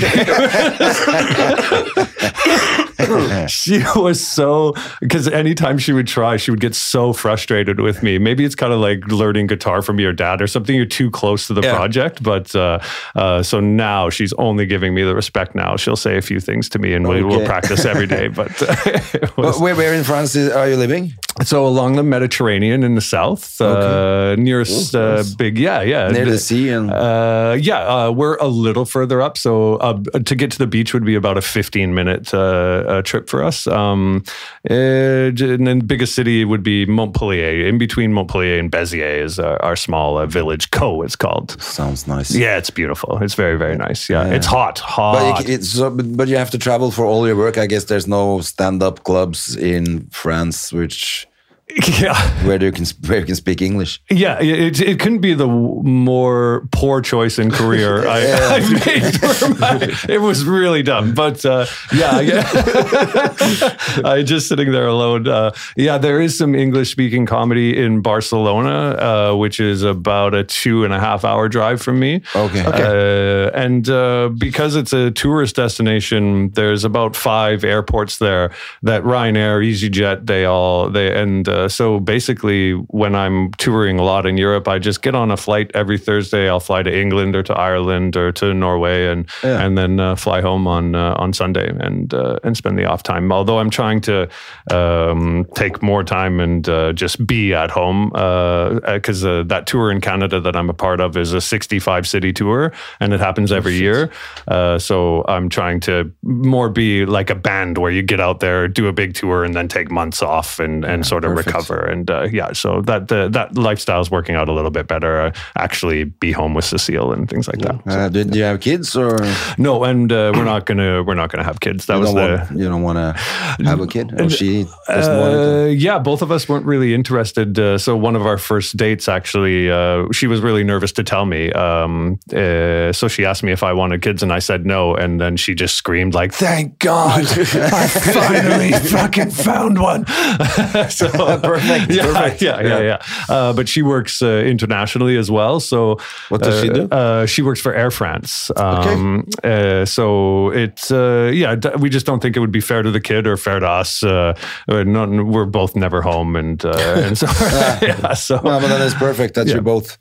she was so because anytime she would try, she would get so frustrated with me. Maybe it's kind of like learning guitar from your dad or something. You're too close to the Yeah. project, but uh, uh, so now she's only giving me the respect. Now she'll say a few things to me, and we will practice every day. But it was- But where, where in France is, are you living? So along the Mediterranean in the south, uh, nearest uh, big, yeah, yeah, Near the sea and- uh, yeah, uh, we're a little further up. So uh, to get to the beach would be about a 15 minute uh, uh, trip for us. Um, uh, and then biggest city would be Montpellier. In between Montpellier and Béziers is our, our small uh, village. Co, it's called. Sounds nice. Yeah, it's beautiful. It's very very nice. Yeah, it's hot, hot. But, you, it's, but you have to travel for all your work. I guess there's no stand-up clubs in France, which yeah. where you can where you can speak English. Yeah, it, it couldn't be the more poor choice in career I, I made. For my, it was really dumb, but uh, yeah, yeah. I just sitting there alone. Uh, yeah, there is some English speaking comedy in Barcelona, uh, which is about a two and a half hour drive from me. Okay. Uh, and uh, because it's a tourist destination, there's about five airports there that Ryanair, EasyJet, they all they and uh, so basically when I'm touring a lot in Europe, I just get on a flight every Thursday. I'll fly to England or to Ireland or to Norway and and then uh, fly home on uh, on Sunday and uh, and spend the off time. Although I'm trying to um, take more time and uh, just be at home because uh, that tour in Canada that I'm a part of is a 65 city tour and it happens every year. Uh, so I'm trying to more be like a band where you get out there, do a big tour, and then take months off and, and sort of perfect. Recover. And uh, yeah, so that uh, that lifestyle is working out a little bit better. Uh, actually, be home with Cecile and things like that. Uh, do, do you have kids or No, and uh, we're not gonna we're not gonna have kids. That you was the want, you don't want to have a kid? Or she uh, yeah, both of us weren't really interested. Uh, so one of our first dates, actually, uh, she was really nervous to tell me. Um, uh, so she asked me if I wanted kids, and I said no. And then she just screamed like, "Thank God, I finally fucking found one!" so Perfect, Yeah, perfect. yeah, yeah, yeah. Uh, but she works uh, internationally as well. So What does she uh, do? Uh, she works for Air France. Um, uh, so it's uh, yeah, d- we just don't think it would be fair to the kid or fair to us. Uh, we're, not, we're both never home, and uh, and so yeah, so No, but then it's perfect that Yeah. you both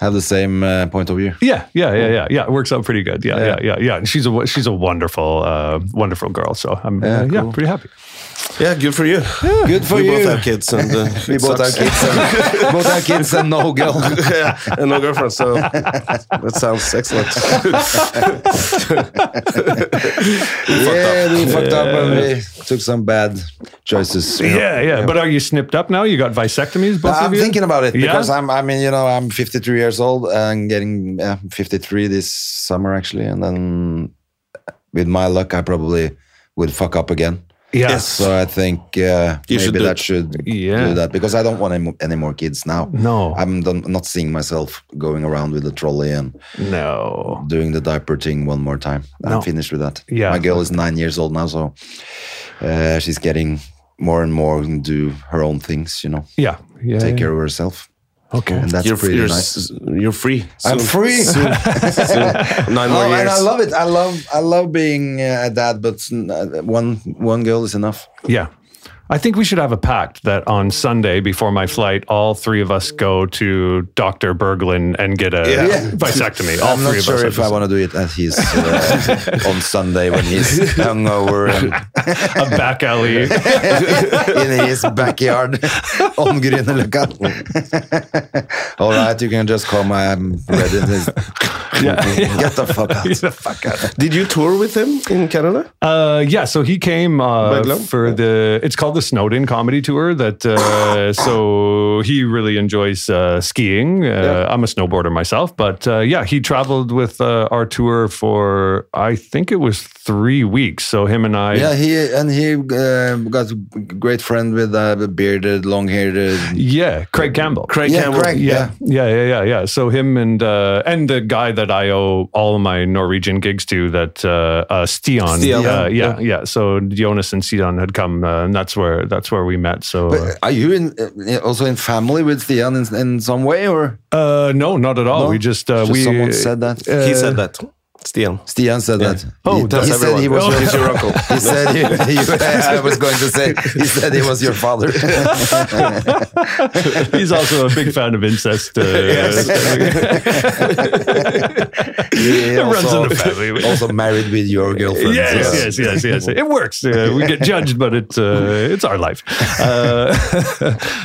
have the same uh, point of view. yeah, yeah, yeah, yeah, yeah. It works out pretty good. Yeah, yeah, yeah, yeah. And she's a she's a wonderful, uh, wonderful girl. So I'm Yeah, uh, yeah, pretty happy. Yeah, good for you. Good for we you. both have kids, and uh, We it both have kids, and, both have kids and no girl. yeah, and no girlfriend. So that sounds excellent. yeah, we fucked up and we took some bad choices. you know. Yeah, yeah. But are you snipped up now? You got vasectomies, both I'm of you? thinking about it Yeah? because I'm. I mean, you know, I'm 53 years old and getting uh, 53 this summer actually, and then with my luck, I probably would fuck up again. Yes. So I think uh, You should maybe do that it. should Yeah. do that because I don't want any, any more kids now. No. I'm done, not seeing myself going around with a trolley and No. doing the diaper thing one more time. No. I'm finished with that. Yeah. My girl is nine years old now, so uh, she's getting more and more and do her own things, you know, Yeah. Yeah. take yeah. care of herself. Okay. And that's you're, pretty you're, nice. you're free. I'm free. Soon. Nine more Oh, years. and I love it. I love I love being uh, a dad, but uh, one one girl is enough. Yeah. I think we should have a pact that on Sunday before my flight, all three of us go to Dr. Berglund and get a Yeah. vasectomy. All I'm three not of sure us. if I want to do it at his uh, on Sunday when he's hungover and a back alley. in his backyard on Grünerløkka. All right, you can just come. I'm ready. Get the fuck out. Get the fuck out. Did you tour with him in Canada? Uh, yeah, so he came uh, Berglund? for the. It's called the Snowed In Comedy Tour. That uh, so he really enjoys uh, skiing. Uh, I'm a snowboarder myself, but uh, yeah, he traveled with uh, our tour for I think it was three weeks. So him and I. Yeah, he and he uh, got a great friend with uh, bearded, long-haired. Yeah, Craig Campbell. Craig yeah, Campbell. Craig. Yeah, yeah, yeah, yeah, yeah. So him and uh, and the guy that I owe all my Norwegian gigs to, that uh, uh, Stian. Stian, Uh, yeah. yeah, yeah. So Jonas and Stian had come, uh, and that's where that's where we met. So But are you in uh, also in family with Stian in, in some way, or uh, no, not at all. No? We just uh, Just we someone said that? uh, he said that. Stian. Stian said that? Oh, he, does he said he was Oh. your, your uncle. He said he, he- I was going to say he said he was your father. He's also a big fan of incest. Uh, He It runs also, in the family. also married with your girlfriend. Yes, so- yes, yes, yes. It works. Uh, we get judged, but it's uh, it's our life. Uh,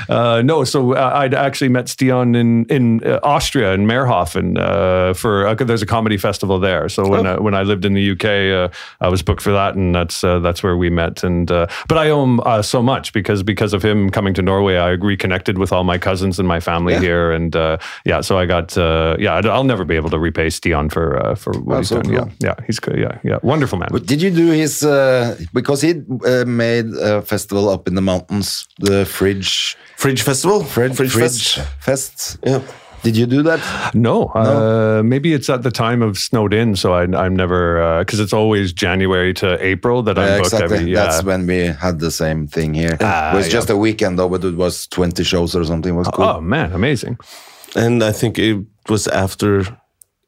uh, no, so uh, I'd actually met Stian in in uh, Austria in Mayrhofen uh, for uh, there's a comedy festival there. So when I, when I lived in the UK, uh, I was booked for that, and that's uh, that's where we met. And uh, but I owe him uh, so much because because of him coming to Norway, I reconnected with all my cousins and my family here, and uh, yeah, so I got uh, yeah, I'd- I'll never be able to repay Stian for uh, for what Oh, he's so done. cool. Yeah, yeah, he's good. Yeah, yeah, wonderful man. But did you do his uh, because he uh, made a festival up in the mountains, the Fridge Fridge Festival. Fridge, Fridge Fridge Fest. Fest? Yeah. Did you do that? No, Uh, maybe it's at the time of snowed in, so I, I'm never because it's always January to April that I'm Yeah, booked exactly. every. Yeah, That's when we had the same thing here. Ah, it was yeah. just a weekend though, but it was 20 shows or something. It was cool. Oh man, amazing! And I think it was after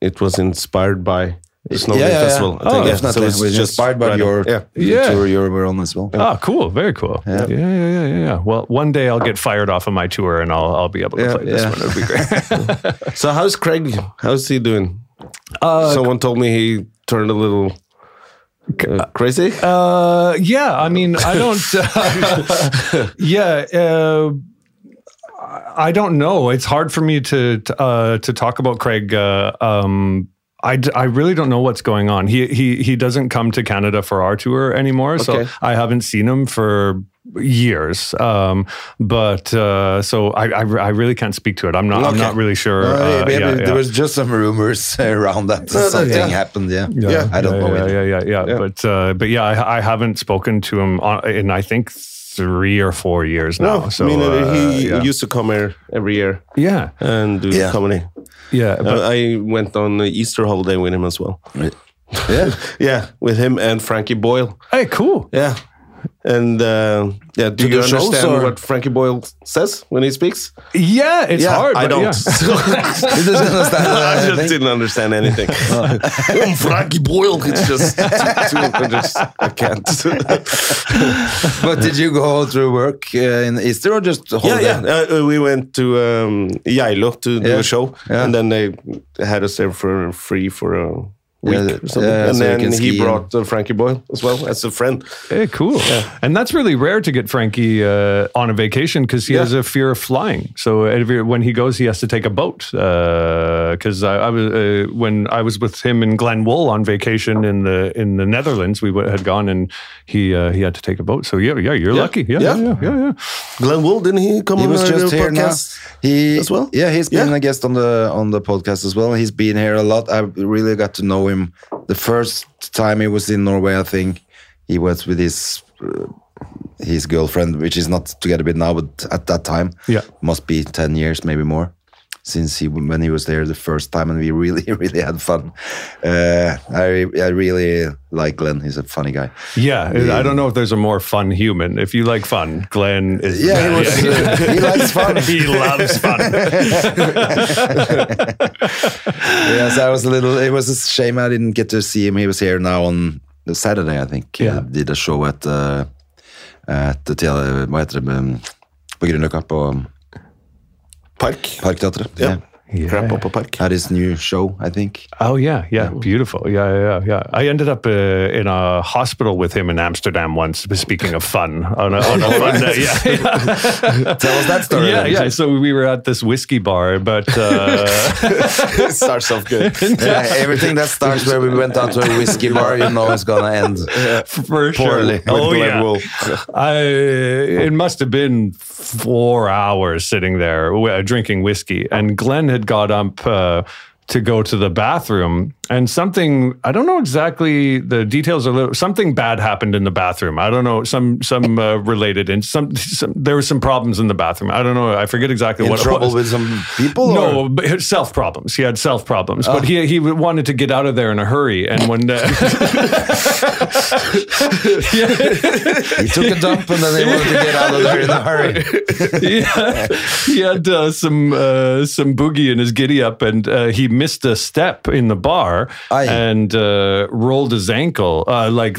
it was inspired by the Snowed In yeah, yeah, Festival. yeah. I think. Oh, yeah. definitely. it's It was inspired by right your. Yeah. Yeah. tour you were on as well. Oh, cool, very cool. Yeah. Yeah, yeah, yeah, yeah, yeah. Well, one day I'll get fired off of my tour and I'll I'll be able to Yeah, play this one. It'll be great. So how's Craig? How's he doing? Uh, Someone told me he turned a little uh, crazy. Uh, yeah, I mean, I don't. Uh, yeah, uh, I don't know. It's hard for me to to, uh, to talk about Craig. Uh, um, I, d- I really don't know what's going on. He he he doesn't come to Canada for our tour anymore, so I haven't seen him for years. Um, but uh, so I, I I really can't speak to it. I'm not I'm not really sure. Uh, uh, maybe yeah, there yeah. was just some rumors around that no, something yeah. happened. Yeah, Yeah, I don't yeah, know. Yeah, yeah, yeah, yeah. Yeah. But uh, but yeah, I, I haven't spoken to him on, in I think three or four years now. no, so I mean, uh, uh, he yeah. used to come here every year yeah, and do Yeah. comedy. yeah. But Uh, I went on the Easter holiday with him as well. Yeah, Yeah, with him and Frankie Boyle. hey, cool. Yeah. And uh, yeah, do you understand or- what Frankie Boyle says when he speaks? Yeah, it's Yeah, hard. I but don't. yeah. he doesn't understand. I just didn't understand anything. Oh, Frankie Boyle, it's just too, too, I just I can't. But did you go through work uh, in Easter or just yeah, holiday? yeah. Uh, we went to um, Geilo to do Yeah. a show, Yeah. and then they had us there for free for a week Yeah, or something. yeah, and so then can he brought uh, Frankie Boyle as well as a friend. Hey, cool. And that's really rare to get Frankie uh, on a vacation because he Yeah. has a fear of flying. So every, when he goes, he has to take a boat. Because I, I was uh, when I was with him in Glenn Wool on vacation in the in the Netherlands, we w- had gone and he uh, he had to take a boat. So yeah, yeah, you're Yeah. lucky. Yeah, Yeah. yeah, yeah, yeah. Glenn Wool, didn't he come He on was our just here now. podcast? He as well? Yeah, he's been Yeah. a guest on the on the podcast as well. He's been here a lot. I really got to know him. The first time he was in Norway, I think he was with his uh, his girlfriend, which is not together with now, but at that time, Yeah. must be ten years, maybe more. Since he when he was there the first time, and we really really had fun. Uh, I I really like Glenn. He's a funny guy. Yeah, I don't know if there's a more fun human. If you like fun, Glenn is. Yeah, he, was, uh, he likes fun. he loves fun. yes, I was a little. It was a shame I didn't get to see him. He was here now on the Saturday, I think. Yeah. Uh, did a show at uh, at the Hva heter det? um, På Grünerløkka, på Park. Parkteatret. Ja. Yeah. Crap up a park. His new show, I think. Oh yeah, yeah, beautiful. Yeah, yeah, yeah, yeah. I ended up uh, in a hospital with him in Amsterdam once. Speaking of fun, on a, on a fun day. Yeah, yeah. Tell us that story. yeah, then. yeah. So we were at this whiskey bar, but uh, Starts off good. Yeah, everything that starts where we went out to a whiskey bar, you know, is gonna end. for Poorly. sure. Oh yeah. Wool. I, it must have been four hours sitting there drinking whiskey, and Glenn had got up uh, to go to the bathroom, and something I don't know exactly the details. A little something bad happened in the bathroom. I don't know some some uh, related and some, some there were some problems in the bathroom. I don't know. I forget exactly In what trouble it was. with some people? or- No, but self problems. He had self problems, but he he wanted to get out of there in a hurry. And when uh, He took a dump and then he wanted to get out of there in a hurry. yeah, he had uh, some uh, some boogie in his giddy up, and uh, he missed a step in the bar Aye. and uh, rolled his ankle. Uh, like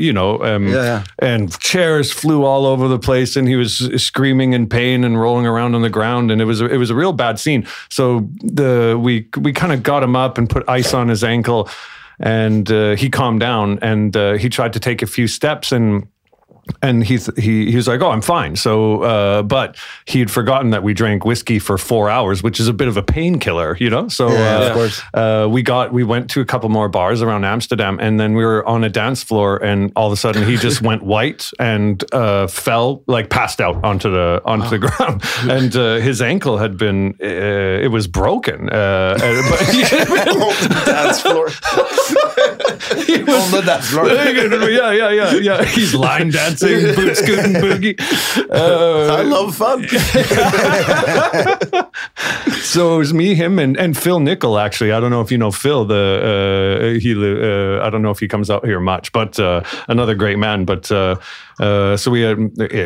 you know, um, Yeah, yeah. and chairs flew all over the place, and he was screaming in pain and rolling around on the ground, and it was it was a real bad scene. So the we we kind of got him up and put ice on his ankle. And uh, he calmed down, and uh, he tried to take a few steps, and and he th- he he was like, "Oh, I'm fine." So, uh, but he had forgotten that we drank whiskey for four hours, which is a bit of a painkiller, you know. So, Yeah, uh, of course. uh, we got we went to a couple more bars around Amsterdam, and then we were on a dance floor, and all of a sudden he just went white and uh, fell, like passed out onto the onto the ground, and uh, his ankle had been uh, it was broken, uh, and- but Dance floor. He was, On the dance floor. yeah, yeah, yeah, yeah. He's line dancing, boot scooting boogie. Uh, I love fun. so it was me, him, and, and Phil Nichol. Actually, I don't know if you know Phil. The uh, he, uh, I don't know if he comes out here much, but uh, another great man. But uh, uh, so we had,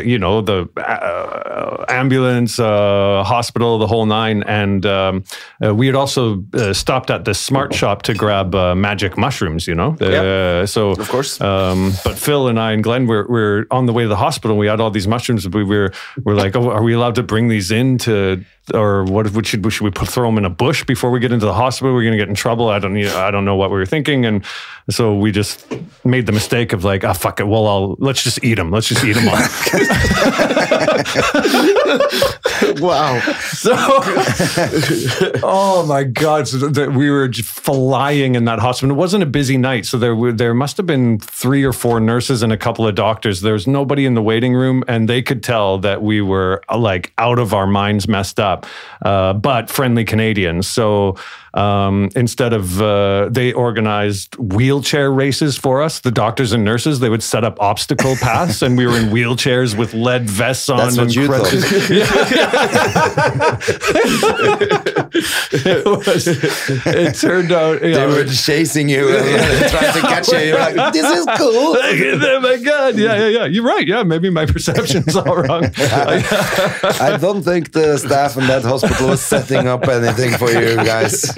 you know, the uh, ambulance, uh, hospital, the whole nine, and um, uh, we had also uh, stopped at the Smart Shop to grab uh, magic mushrooms. You know, uh, so Of course. um, but Phil and I and Glenn were, were on the way to the hospital. We had all these mushrooms. We were we're like, oh, are we allowed to bring these in to, or what if we should should we put throw them in a bush before we get into the hospital? We're gonna get in trouble. I don't I don't know what we were thinking, and so we just made the mistake of like, ah, fuck it. Well, I'll let's just eat them. Let's just eat them all. wow. So, oh my God! So that we were just flying in that hospital. It wasn't a busy night, so there were there must have been three or four nurses and a couple of doctors. There was nobody in the waiting room, and they could tell that we were uh, like out of our minds, messed up, uh, but friendly Canadians. So um, instead of uh, they organized wheelchair races for us, the doctors and nurses they would set up obstacle paths, and we were in wheelchairs with lead vests on. That's what and you crutches. it was. It turned out. They Yeah, were chasing you and trying to catch you. You're like, this is cool. oh my god! Yeah, yeah, yeah. You're right. Yeah, maybe my perception's all wrong. I don't think the staff in that hospital was setting up anything for you guys.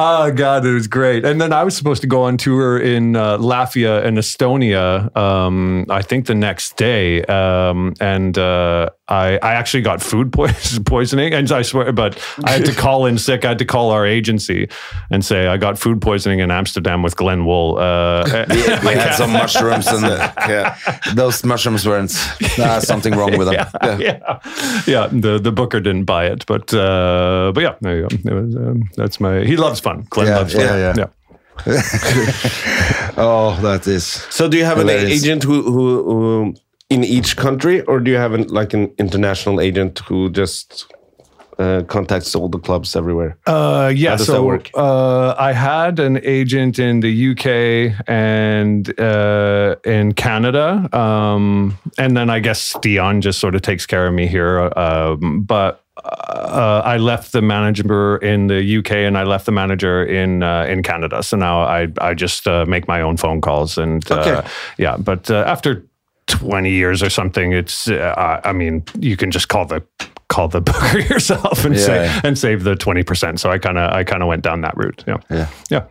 Oh god, it was great. And then I was supposed to go on tour in uh, Latvia and Estonia. Um, I think the next day, um, and uh, I I actually got food poisoning. And I swear, but I had to call in sick. I had to call our agency and say I got food poisoning in Amsterdam with Glenn Wool. Uh, We had some mushrooms and Yeah. those mushrooms weren't uh, something wrong with them. yeah, yeah, yeah. The the booker didn't buy it, but uh, but yeah, there you go. It was, um, that's my. He loves fun. Glenn Yeah, loves fun. yeah, yeah. Oh, that is. So do you have an agent who, who, who in each country, or do you have an, like an international agent who just uh, contacts all the clubs everywhere. Uh, yeah, How does so that work? Uh, I had an agent in the UK and uh, in Canada, um, and then I guess Dion just sort of takes care of me here. Um, but uh, I left the manager in the UK and I left the manager in uh, in Canada. So now I I just uh, make my own phone calls and uh, Okay. yeah. But uh, after twenty years or something, it's uh, I mean you can just call the call the booker yourself and Yeah, say and save the twenty percent. So I kind of I kind of went down that route. Yeah, Yeah, yeah.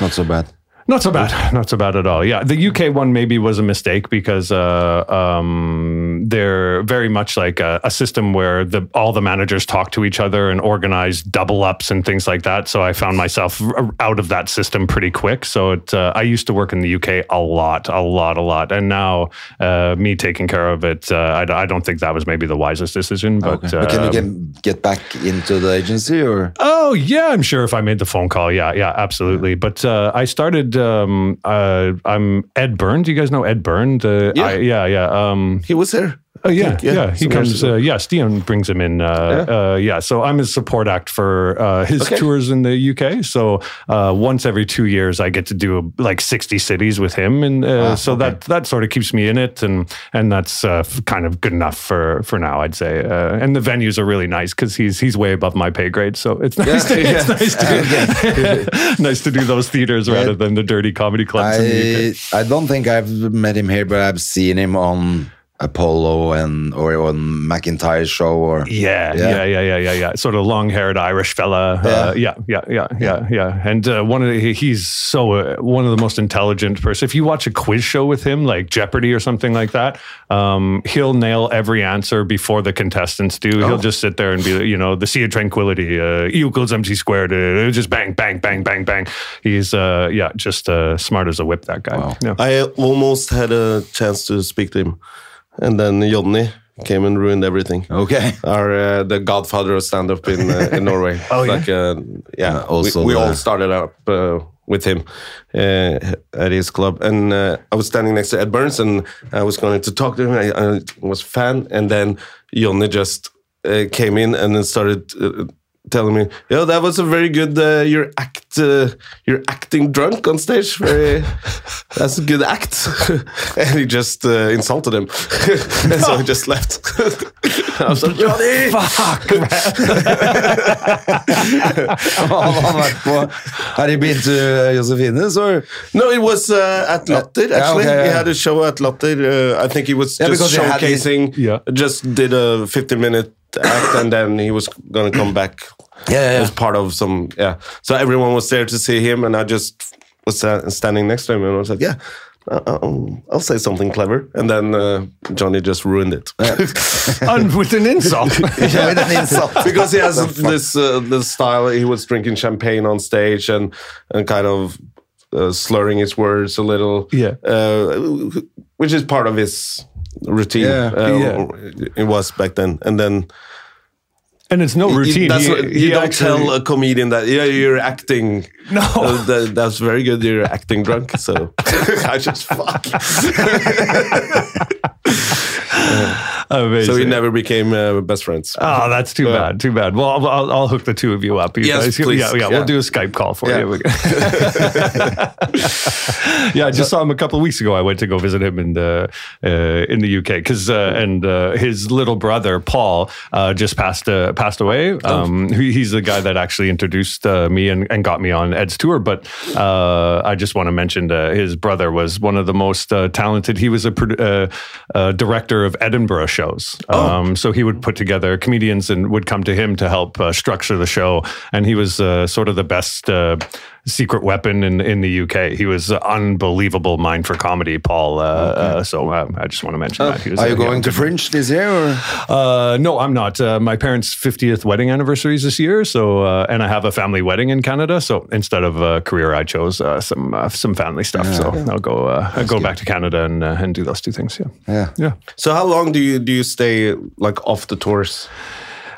not so bad. Not so bad. Not so bad at all. Yeah, the UK one maybe was a mistake because uh, um, they're very much like a, a system where the all the managers talk to each other and organize double ups and things like that. So I found myself r- out of that system pretty quick. So it, uh, I used to work in the UK a lot, a lot, a lot, and now uh, me taking care of it, uh, I, I don't think that was maybe the wisest decision. But, Okay. But can you um, get, get back into the agency or? Oh yeah, I'm sure if I made the phone call, yeah, yeah, absolutely. But uh, I started. Um, uh, I'm Ed Byrne. Do you guys know Ed Byrne? The, Yeah. I, yeah, yeah. Um, He was here. Oh yeah, think, yeah, yeah. He comes. Uh, yeah, Stian brings him in. Uh, yeah. Uh, yeah. So I'm his support act for uh, his Okay. tours in the UK. So uh, once every two years, I get to do like 60 cities with him, and uh, so that that sort of keeps me in it, and and that's uh, kind of good enough for for now, I'd say. Uh, and the venues are really nice because he's he's way above my pay grade, so it's nice. to, it's nice to nice to do those theaters rather than the dirty comedy clubs in the UK. I I don't think I've met him here, but I've seen him on Apollo and or on McIntyre's show or Yeah, Yeah. yeah, yeah, yeah, yeah, yeah. Sort of long-haired Irish fella. Uh, yeah, yeah, yeah, yeah, yeah. And uh, one of the, he's so uh, one of the most intelligent person. If you watch a quiz show with him, like Jeopardy or something like that, um, he'll nail every answer before the contestants do. He'll just sit there and be, you know, the sea of tranquility, uh, E equals MC squared, uh, just bang, bang, bang, bang, bang. He's uh, yeah, just uh, smart as a whip. That guy. Yeah. I almost had a chance to speak to him, and then Johnny came and ruined everything. Okay. Our uh, the godfather of stand up in uh, in Norway. Oh, yeah? like uh, yeah. also we, we all started up uh, with him uh, at his club, and uh, I was standing next to Ed Burns, and I was going to talk to him. I, I was fan, and then Johnny just came in and then started. Telling me, yo, that was a very good. Uh, you're act, uh, you're acting drunk on stage. Very, that's a good act. and he just uh, insulted him, and so he just left. I was like, Johnny, vært på Har he been to Josefines or? No, it was uh, at Latter. Yeah, Actually, okay, yeah, he had a show at Latter. Uh, I think he was Yeah, just had showcasing. Yeah. Just did a 15 minute act, and then he was gonna come back. Yeah, yeah, As part of some, yeah. So everyone was there to see him, and I just was uh, standing next to him, and I was like, yeah. uh, I'll, I'll say something clever, and then uh, Johnny just ruined it and with an insult. Yeah, with an insult. because he has this uh, this style. He was drinking champagne on stage and and kind of uh, slurring his words a little. Yeah. uh, which is part of his routine. Yeah. Uh, Yeah. It was back then, and then and it's no routine. He- what- you don't actually- tell a comedian that yeah you're acting. No. Uh, that, that's very good. You're acting drunk. So I just fuck. Amazing. so we never became uh, best friends. Oh, that's too Yeah. bad. Too bad. Well, I'll, I'll, I'll hook the two of you up. You Yes, guys. please. Yeah, yeah, Yeah. We'll do a Skype call for Yeah. you. yeah, I just saw him a couple of weeks ago. I went to go visit him in the uh, in the UK because uh, and uh, his little brother Paul uh, just passed uh, passed away. Um, he, he's the guy that actually introduced uh, me and, and got me on Ed's tour. But uh, I just want to mention uh, his brother was one of the most uh, talented. He was a uh, uh, director of Edinburgh shows. Um, so he would put together comedians and would come to him to help uh, structure the show. And he was uh, sort of the best uh, secret weapon in in the UK. He was an unbelievable mind for comedy, Paul. Uh, uh, so uh, I just want to mention that. He was, Are you uh, yeah, going to good- Fringe this year? Or? uh, no, I'm not. Uh, my parents' 50th wedding anniversary is this year, so uh, and I have a family wedding in Canada. So instead of a career, I chose uh, some uh, some family stuff. So I'll go uh, I'll go back to Canada and uh, and do those two things. Yeah, Yeah. yeah. So how long do you do you stay like off the tours?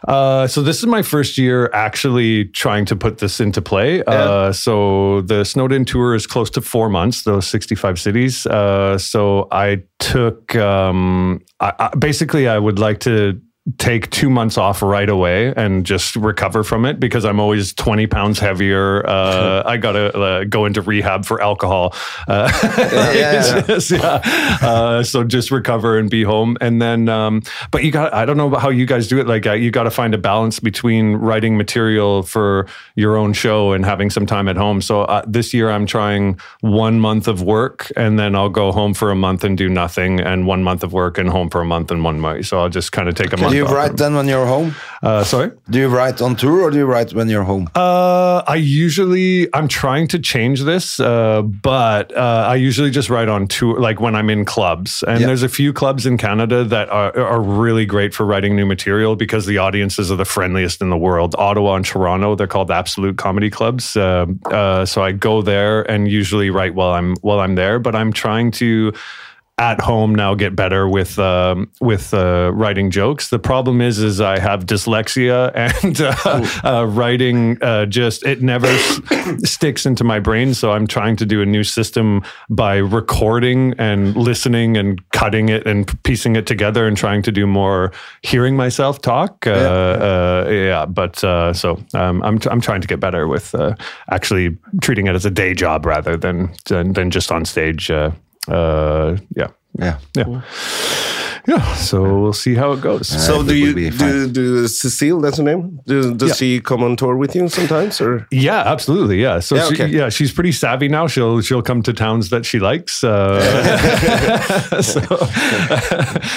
Uh, so this is my first year actually trying to put this into play. Uh, so the Snowed In tour is close to four months, those 65 cities. Uh, so I took, um, I, I, basically I would like to take two months off right away and just recover from it because I'm always 20 pounds heavier. Uh, I got to uh, go into rehab for alcohol. Uh, yeah, yeah. just- yeah. Uh, so just recover and be home. And then, um, but you got, I don't know how you guys do it. Like, uh, you got to find a balance between writing material for your own show and having some time at home. So uh, this year I'm trying one month of work and then I'll go home for a month and do nothing, and one month of work and home for a month and one month. So I'll just kind of take a month. Do you write then when you're home? Uh, sorry. Do you write on tour or do you write when you're home? Uh, I usually I'm trying to change this, uh, but uh, I usually just write on tour, like when I'm in clubs. And Yeah. there's a few clubs in Canada that are are really great for writing new material because the audiences are the friendliest in the world. Ottawa and Toronto, they're called Absolute Comedy Clubs. Uh, uh, so I go there and usually write while I'm while I'm there. But I'm trying to at home now get better with um, with uh, writing jokes. The problem is, is I have dyslexia and uh, uh, writing uh, just it never s- sticks into my brain. So I'm trying to do a new system by recording and listening and cutting it and piecing it together and trying to do more hearing myself talk. Uh, yeah. Uh, yeah, but uh, so um, I'm I'm trying to get better with uh, actually treating it as a day job rather than than, than just on stage. Uh, uh, yeah, Yeah. yeah, yeah. So we'll see how it goes. So it do you do, do Cecile? That's her name. Do, does Yeah. she come on tour with you sometimes, or Yeah, absolutely. Yeah. So Yeah, she, okay. yeah, she's pretty savvy now. She'll she'll come to towns that she likes. Uh, so,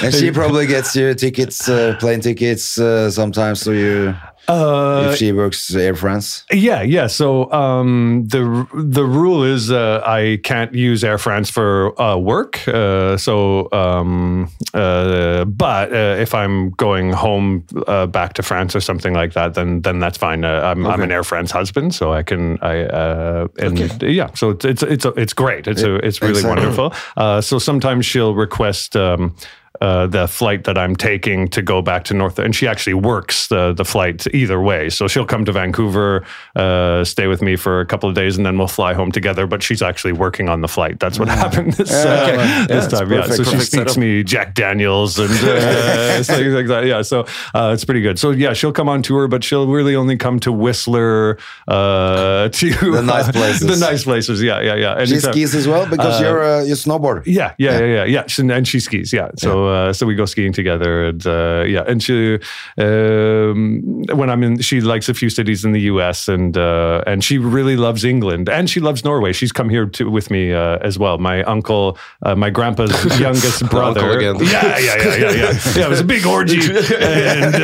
And she probably gets you tickets, uh, plane tickets uh, sometimes. So you, uh, if she works Air France. Yeah, yeah. So um, the the rule is uh, I can't use Air France for uh, work. Uh, so, um, uh, but uh, if I'm going home uh, back to France or something like that, then then that's fine. Uh, I'm, I'm an Air France husband, so I can I uh, and yeah. So it's it's it's, it's great. It's a, it's really Exactly. wonderful. Uh, so sometimes she'll request. Um, uh, the flight that I'm taking to go back to North, and she actually works the the flight either way. So she'll come to Vancouver, uh, stay with me for a couple of days, and then we'll fly home together. But she's actually working on the flight. That's what happened this, uh, okay. this Yeah, time. it's Yeah, so she Perfect speaks me Jack Daniels and uh, things like that. Yeah, so uh, it's pretty good. So yeah, she'll come on tour, but she'll really only come to Whistler, uh, to The nice places. the nice places. Yeah, yeah, yeah. She skis as well because you're uh, you snowboard. yeah, yeah, yeah, yeah, yeah. She, and she skis. Yeah, so uh, so we go skiing together, and uh, yeah, and she um, when I'm in, she likes a few cities in the U.S. and uh, and she really loves England, and she loves Norway. She's come here to, with me uh, as well. My uncle, uh, my grandpa's youngest brother. uncle again. Yeah, yeah, yeah, yeah, yeah. Yeah, it was a big orgy, and.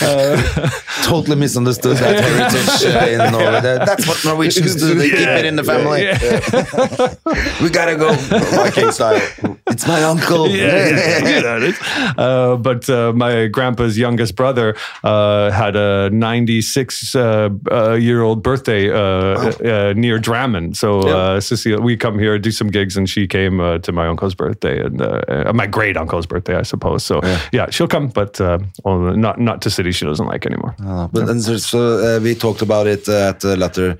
Uh, Totally misunderstood that heritage uh, in Norway. That- That's what Norwegians do. They keep it in the family. We gotta go Viking style. It's my uncle. yeah, yeah, yeah, you know it is. Uh, but uh, my grandpa's youngest brother uh, had a 96 uh, uh, year old birthday uh, uh, near Drammen. So uh, Cecilia, we come here, do some gigs, and she came uh, to my uncle's birthday and uh, uh, my great uncle's birthday, I suppose. So yeah, she'll come, but uh, well, not not to cities she doesn't like anymore. Uh, but then there's, so uh, we talked about it uh, at the latter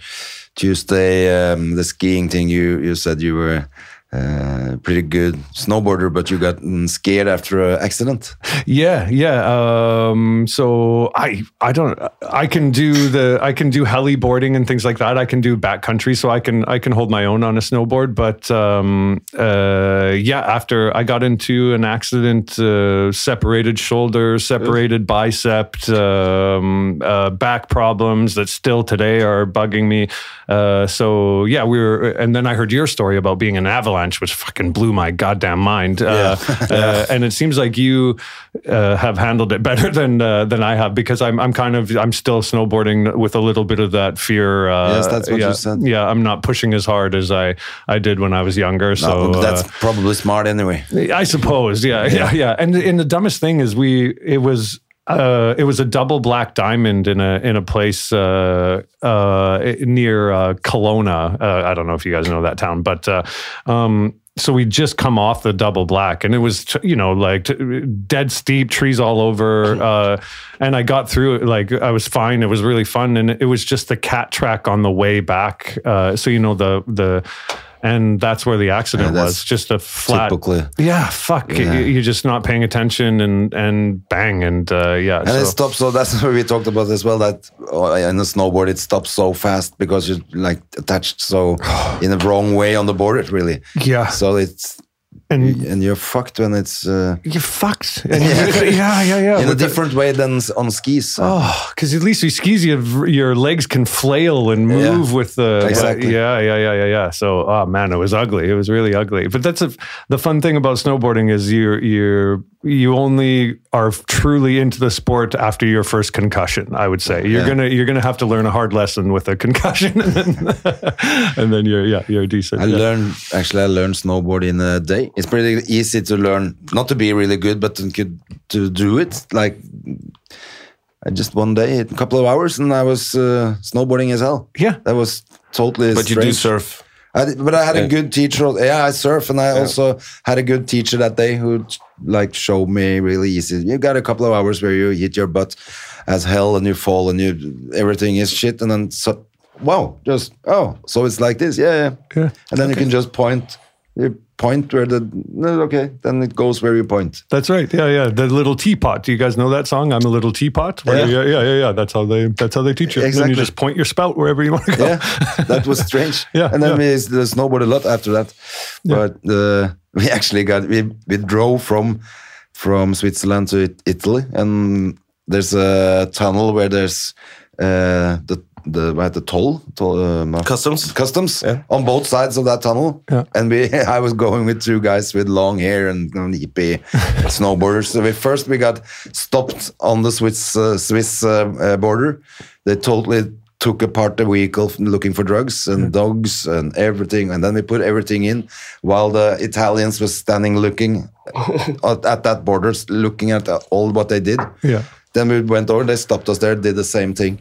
Tuesday. Um, the skiing thing. You you said you were uh, pretty good snowboarder, but you got mm, scared after an accident. Yeah, yeah. Um, so I, I don't, I can do the, I can do heli boarding and things like that. I can do backcountry, so I can, I can hold my own on a snowboard. But um, uh, yeah, after I got into an accident, uh, separated shoulder, separated bicep, um, uh, back problems that still today are bugging me. Uh, so yeah, we were, and then I heard your story about being an avalanche, which fucking blew my goddamn mind. Uh, uh, and it seems like you uh, have handled it better than uh, than I have because I'm I'm kind of I'm still snowboarding with a little bit of that fear. Uh, Yes, that's what you yeah, said. Yeah, I'm not pushing as hard as I I did when I was younger. So No, that's uh, probably smart anyway. I suppose, yeah, yeah, yeah. And and the dumbest thing is we it was uh, it was a double black diamond in a in a place uh, uh, near uh, Kelowna. Uh, I don't know if you guys know that town, but uh, um, so we just come off the double black, and it was you know like t- dead steep, trees all over, uh, and I got through it like I was fine. It was really fun, and it was just the cat track on the way back. Uh, so you know the the and that's where the accident Yeah, was. Just a flat. typically- Yeah, fuck. Yeah. You- You're just not paying attention, and and bang, and uh, yeah. And so- it stops, so that's what we talked about as well. That uh, in a snowboard, it stops so fast because you're like attached so in the wrong way on the board, really. Yeah. So it's and and you're fucked when it's uh, you're fucked. And yeah, yeah, yeah. yeah. in a different way than on skis. Oh, because at least with skis, you your legs can flail and Yeah. move with the Exactly. yeah, yeah, yeah, yeah, yeah. So, oh man, it was ugly. It was really ugly. But that's a, the fun thing about snowboarding is you're you're you only are truly into the sport after your first concussion. I would say you're Yeah. gonna you're gonna have to learn a hard lesson with a concussion, and then, and then you're yeah you're decent. I yeah. learned actually. I learned snowboard in a day. It's pretty easy to learn, not to be really good, but to, to do it. Like I just one day, a couple of hours, and I was uh, snowboarding as hell. Yeah. that was totally. But you do surf. I but I had a good teacher. Yeah, I surf, and I also had a good teacher that day who like showed me really easy. You got a couple of hours where you hit your butt as hell, and you fall, and you everything is shit, and then so wow, just oh, so it's like this, yeah, yeah, Yeah. and then you can just point. You point where the okay, then it goes where you point. That's right. Yeah, yeah. The little teapot. Do you guys know that song? I'm a little teapot. Yeah. you- yeah, yeah, yeah. That's how they. That's how they teach you. Then Exactly. you just point your spout wherever you want to go. yeah, that was strange. Yeah, and then yeah. we the snowboard a lot after that. But uh, we actually got we, we drove from from Switzerland to Italy, and there's a tunnel where there's uh, the the hva the toll, toll uh, Customs? customs on both sides of that tunnel. Yeah. And we I was going with two guys with long hair and you hippie snowboarders. So we first we got stopped on the Swiss uh, Swiss uh, uh, border. They totally took apart the vehicle looking for drugs and dogs and everything and then we put everything in while the Italians was standing looking at, at that border looking at all what they did Yeah. then we went over they stopped us there did the same thing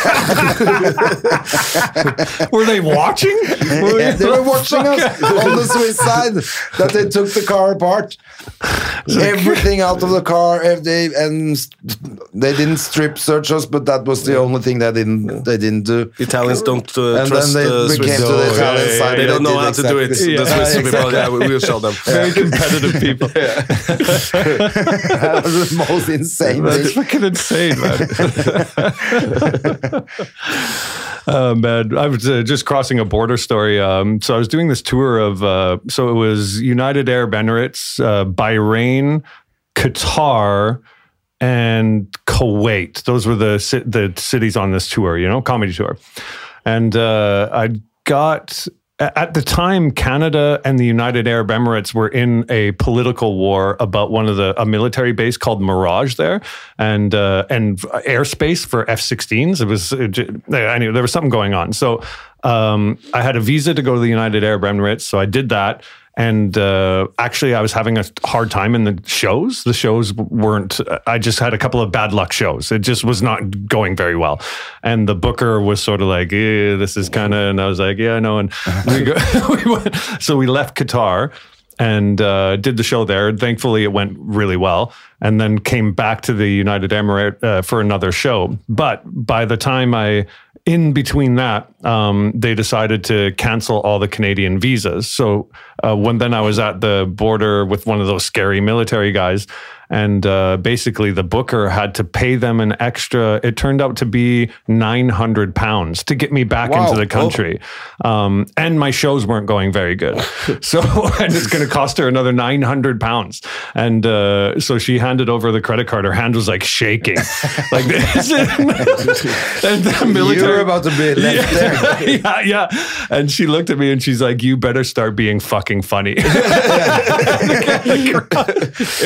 Were they watching? Were Yeah, they were watching us on the Swiss side that they took the car apart, everything out of the car, if they and they didn't strip search us, but that was the only thing they didn't they didn't do. Italians don't uh, And trust then they uh, we Swiss. came to the Italian yeah, yeah, side. They don't know did how to do it. exactly- The Yeah, Swiss exactly. people, yeah, we- we'll show them. Very competitive people. That was the most insane That's thing. fucking insane, man. Oh man, I was uh, just crossing a border story. Um, so I was doing this tour of. Uh, so it was United Arab Emirates, uh, Bahrain, Qatar, and Kuwait. Those were the the cities on this tour. You know, comedy tour, and uh, I got. At the time, Canada and the United Arab Emirates were in a political war about one of the a military base called Mirage there, and uh, and airspace for F-16s. It was anyway, there was something going on. So um, I had a visa to go to the United Arab Emirates, so I did that. And uh, actually, I was having a hard time in the shows. The shows weren't. I just had a couple of bad luck shows. It just was not going very well. And the booker was sort of like, eh, "This is kind of," and I was like, "Yeah, I know." And we go, we went, so we left Qatar and uh, did the show there. And thankfully, it went really well, and then came back to the United Emirates uh, for another show. But by the time I, in between that, um, they decided to cancel all the Canadian visas. So uh, when then I was at the border with one of those scary military guys. And uh, basically, the booker had to pay them an extra. It turned out to be nine hundred pounds to get me back Wow. into the country, um, and my shows weren't going very good. So, and it's going to cost her another nine hundred pounds. And uh, so she handed over the credit card. Her hand was like shaking, like this. and the military You're about to be left there. yeah, yeah. And she looked at me and she's like, "You better start being fucking funny." it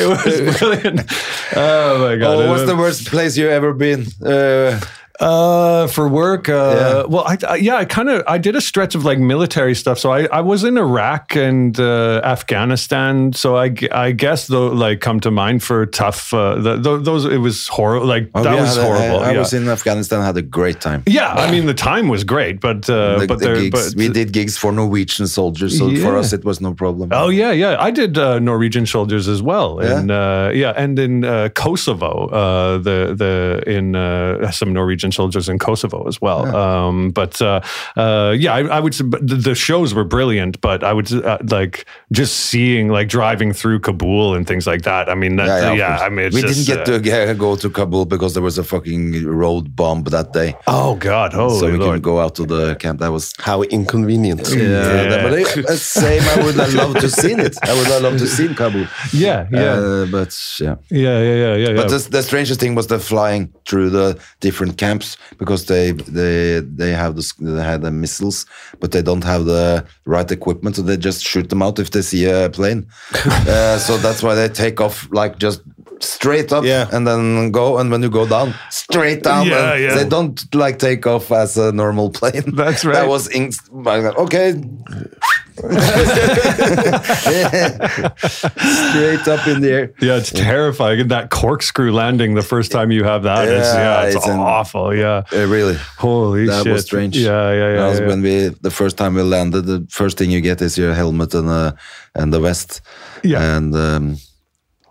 was brilliant. Oh my god! Oh, what's the worst place you ever been? Uh, Uh, for work, uh, Yeah. well, I, I yeah, I kind of I did a stretch of like military stuff. So I, I was in Iraq and uh, Afghanistan. So I, I guess though like come to mind for tough. Uh, the, tho- those it was horrible. Like oh, that yeah, was I- horrible. I, I yeah. was in Afghanistan, had a great time. yeah, I mean the time was great, but uh, The- but the there, gigs, but we did gigs for Norwegian soldiers, so for us it was no problem. Oh yeah, yeah. I did uh, Norwegian soldiers as well, and uh, yeah, and in uh, Kosovo, uh, the the in uh, some Norwegian Norwegian soldiers in Kosovo as well. Um, but uh, uh, yeah, I, I would. The the shows were brilliant, but I would uh, like just seeing like driving through Kabul and things like that. I mean, that, Yeah, yeah, yeah. I mean, it's we just, didn't get uh, to go to Kabul because there was a fucking road bomb that day. Oh God! Holy so we Lord! couldn't go out to the camp. That was How inconvenient. yeah, that- but it, same. I would have loved to seen it. I would have loved to seen Kabul. Yeah, yeah, Uh, but yeah. yeah, yeah, yeah, yeah. But yeah. the, the strangest thing was the flying through the different camps because they they they have the they have the missiles, but they don't have the right equipment, so they just shoot them out if they see a plane. uh, so that's why they take off like just straight up Yeah. and then go, and when you go down, straight down. Yeah, yeah. They don't like take off as a normal plane. That's right That was in, okay. straight up in the air. Yeah, it's terrifying. And that corkscrew landing the first time you have that is Yeah, yeah, it's, it's an- awful. Yeah. Uh, really. Holy that shit. was strange. Yeah, yeah, yeah. That yeah. when we the first time we landed. The first thing you get is your helmet and uh, and the vest. Yeah. And um,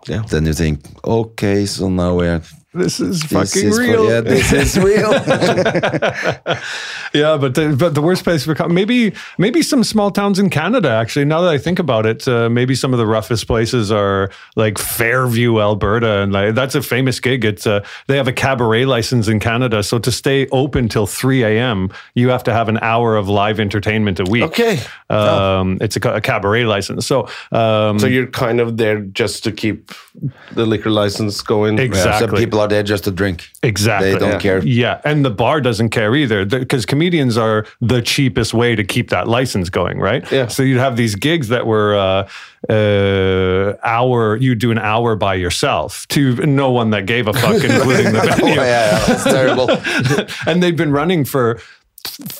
Yeah. then you think, okay, so now we're this is this fucking is for- real. yeah, this is real. yeah, but the, but the worst place for maybe maybe some small towns in Canada. Actually, now that I think about it, uh, maybe some of the roughest places are like Fairview, Alberta, and like that's a famous gig. It's uh, they have a cabaret license in Canada, so to stay open till three a.m., you have to have an hour of live entertainment a week. Okay. um, it's a, a cabaret license. So um, So you're kind of there just to keep the liquor license going. Exactly. People are there just to drink. Exactly. They don't yeah. care. Yeah, and the bar doesn't care either because comedians are the cheapest way to keep that license going, right? Yeah. So you'd have these gigs that were uh, uh, hour. You'd do an hour by yourself to no one that gave a fuck, including the Oh, venue. yeah, yeah, it's terrible. and they've been running for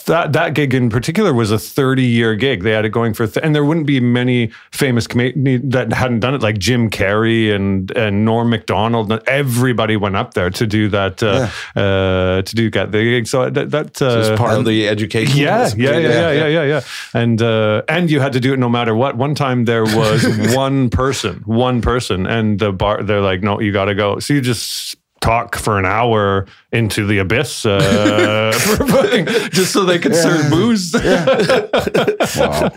that that gig in particular was a 30 year gig they had it going for th- and there wouldn't be many famous comedians that hadn't done it like Jim Carrey and and Norm Macdonald everybody went up there to do that uh, uh, to do get the gig so that, that uh, It's part of the education. yeah, yeah, yeah, yeah, yeah, yeah, yeah. And uh, and you had to do it no matter what. One time there was one person, one person, and the bar. They're like, no, you got to go. So you just talk for an hour into the abyss, uh, fucking- just so they could serve booze. Wow,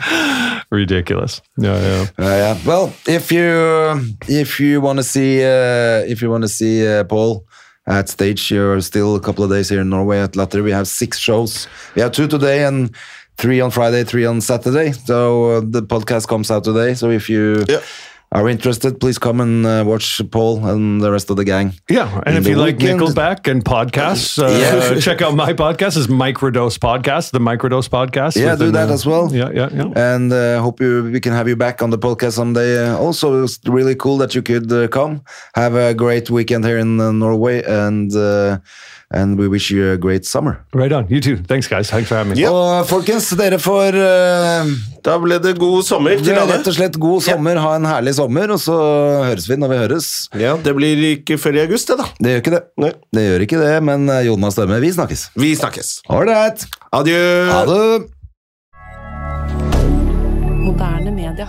Ridiculous. Yeah, yeah. Uh, yeah. Well, if you if you want to see uh, if you want to see uh, Paul at stage, you're still a couple of days here in Norway at Latter. We have six shows. We have two today and three on Friday, three on Saturday. So uh, the podcast comes out today. So if you Yeah. Are interested, please come and uh, watch Paul and the rest of the gang. Yeah, and if you like weekend- Nickelback and podcasts, uh, Yeah. check out my podcast. It's Microdose Podcast, the Microdose Podcast. Yeah, do that uh, as well. Yeah, yeah, yeah. And uh, hope you we can have you back on the podcast someday. Uh, also, it's really cool that you could uh, come. Have a great weekend here in uh, Norway, and uh, and we wish you a great summer. Right on. You too. Thanks, guys. Thanks for having me. Og folkens, dere får uh, Da ble det god sommer det til alle. rett og slett god sommer. Ha en herlig sommer, og så høres vi når vi høres. Ja, Det blir ikke før i august, det, da. Det gjør ikke det. Nei. Det gjør ikke det, men uh, Jonas Dømme, vi snakkes. Vi snakkes. Ålreit. Adjø. Ha det. Moderne media.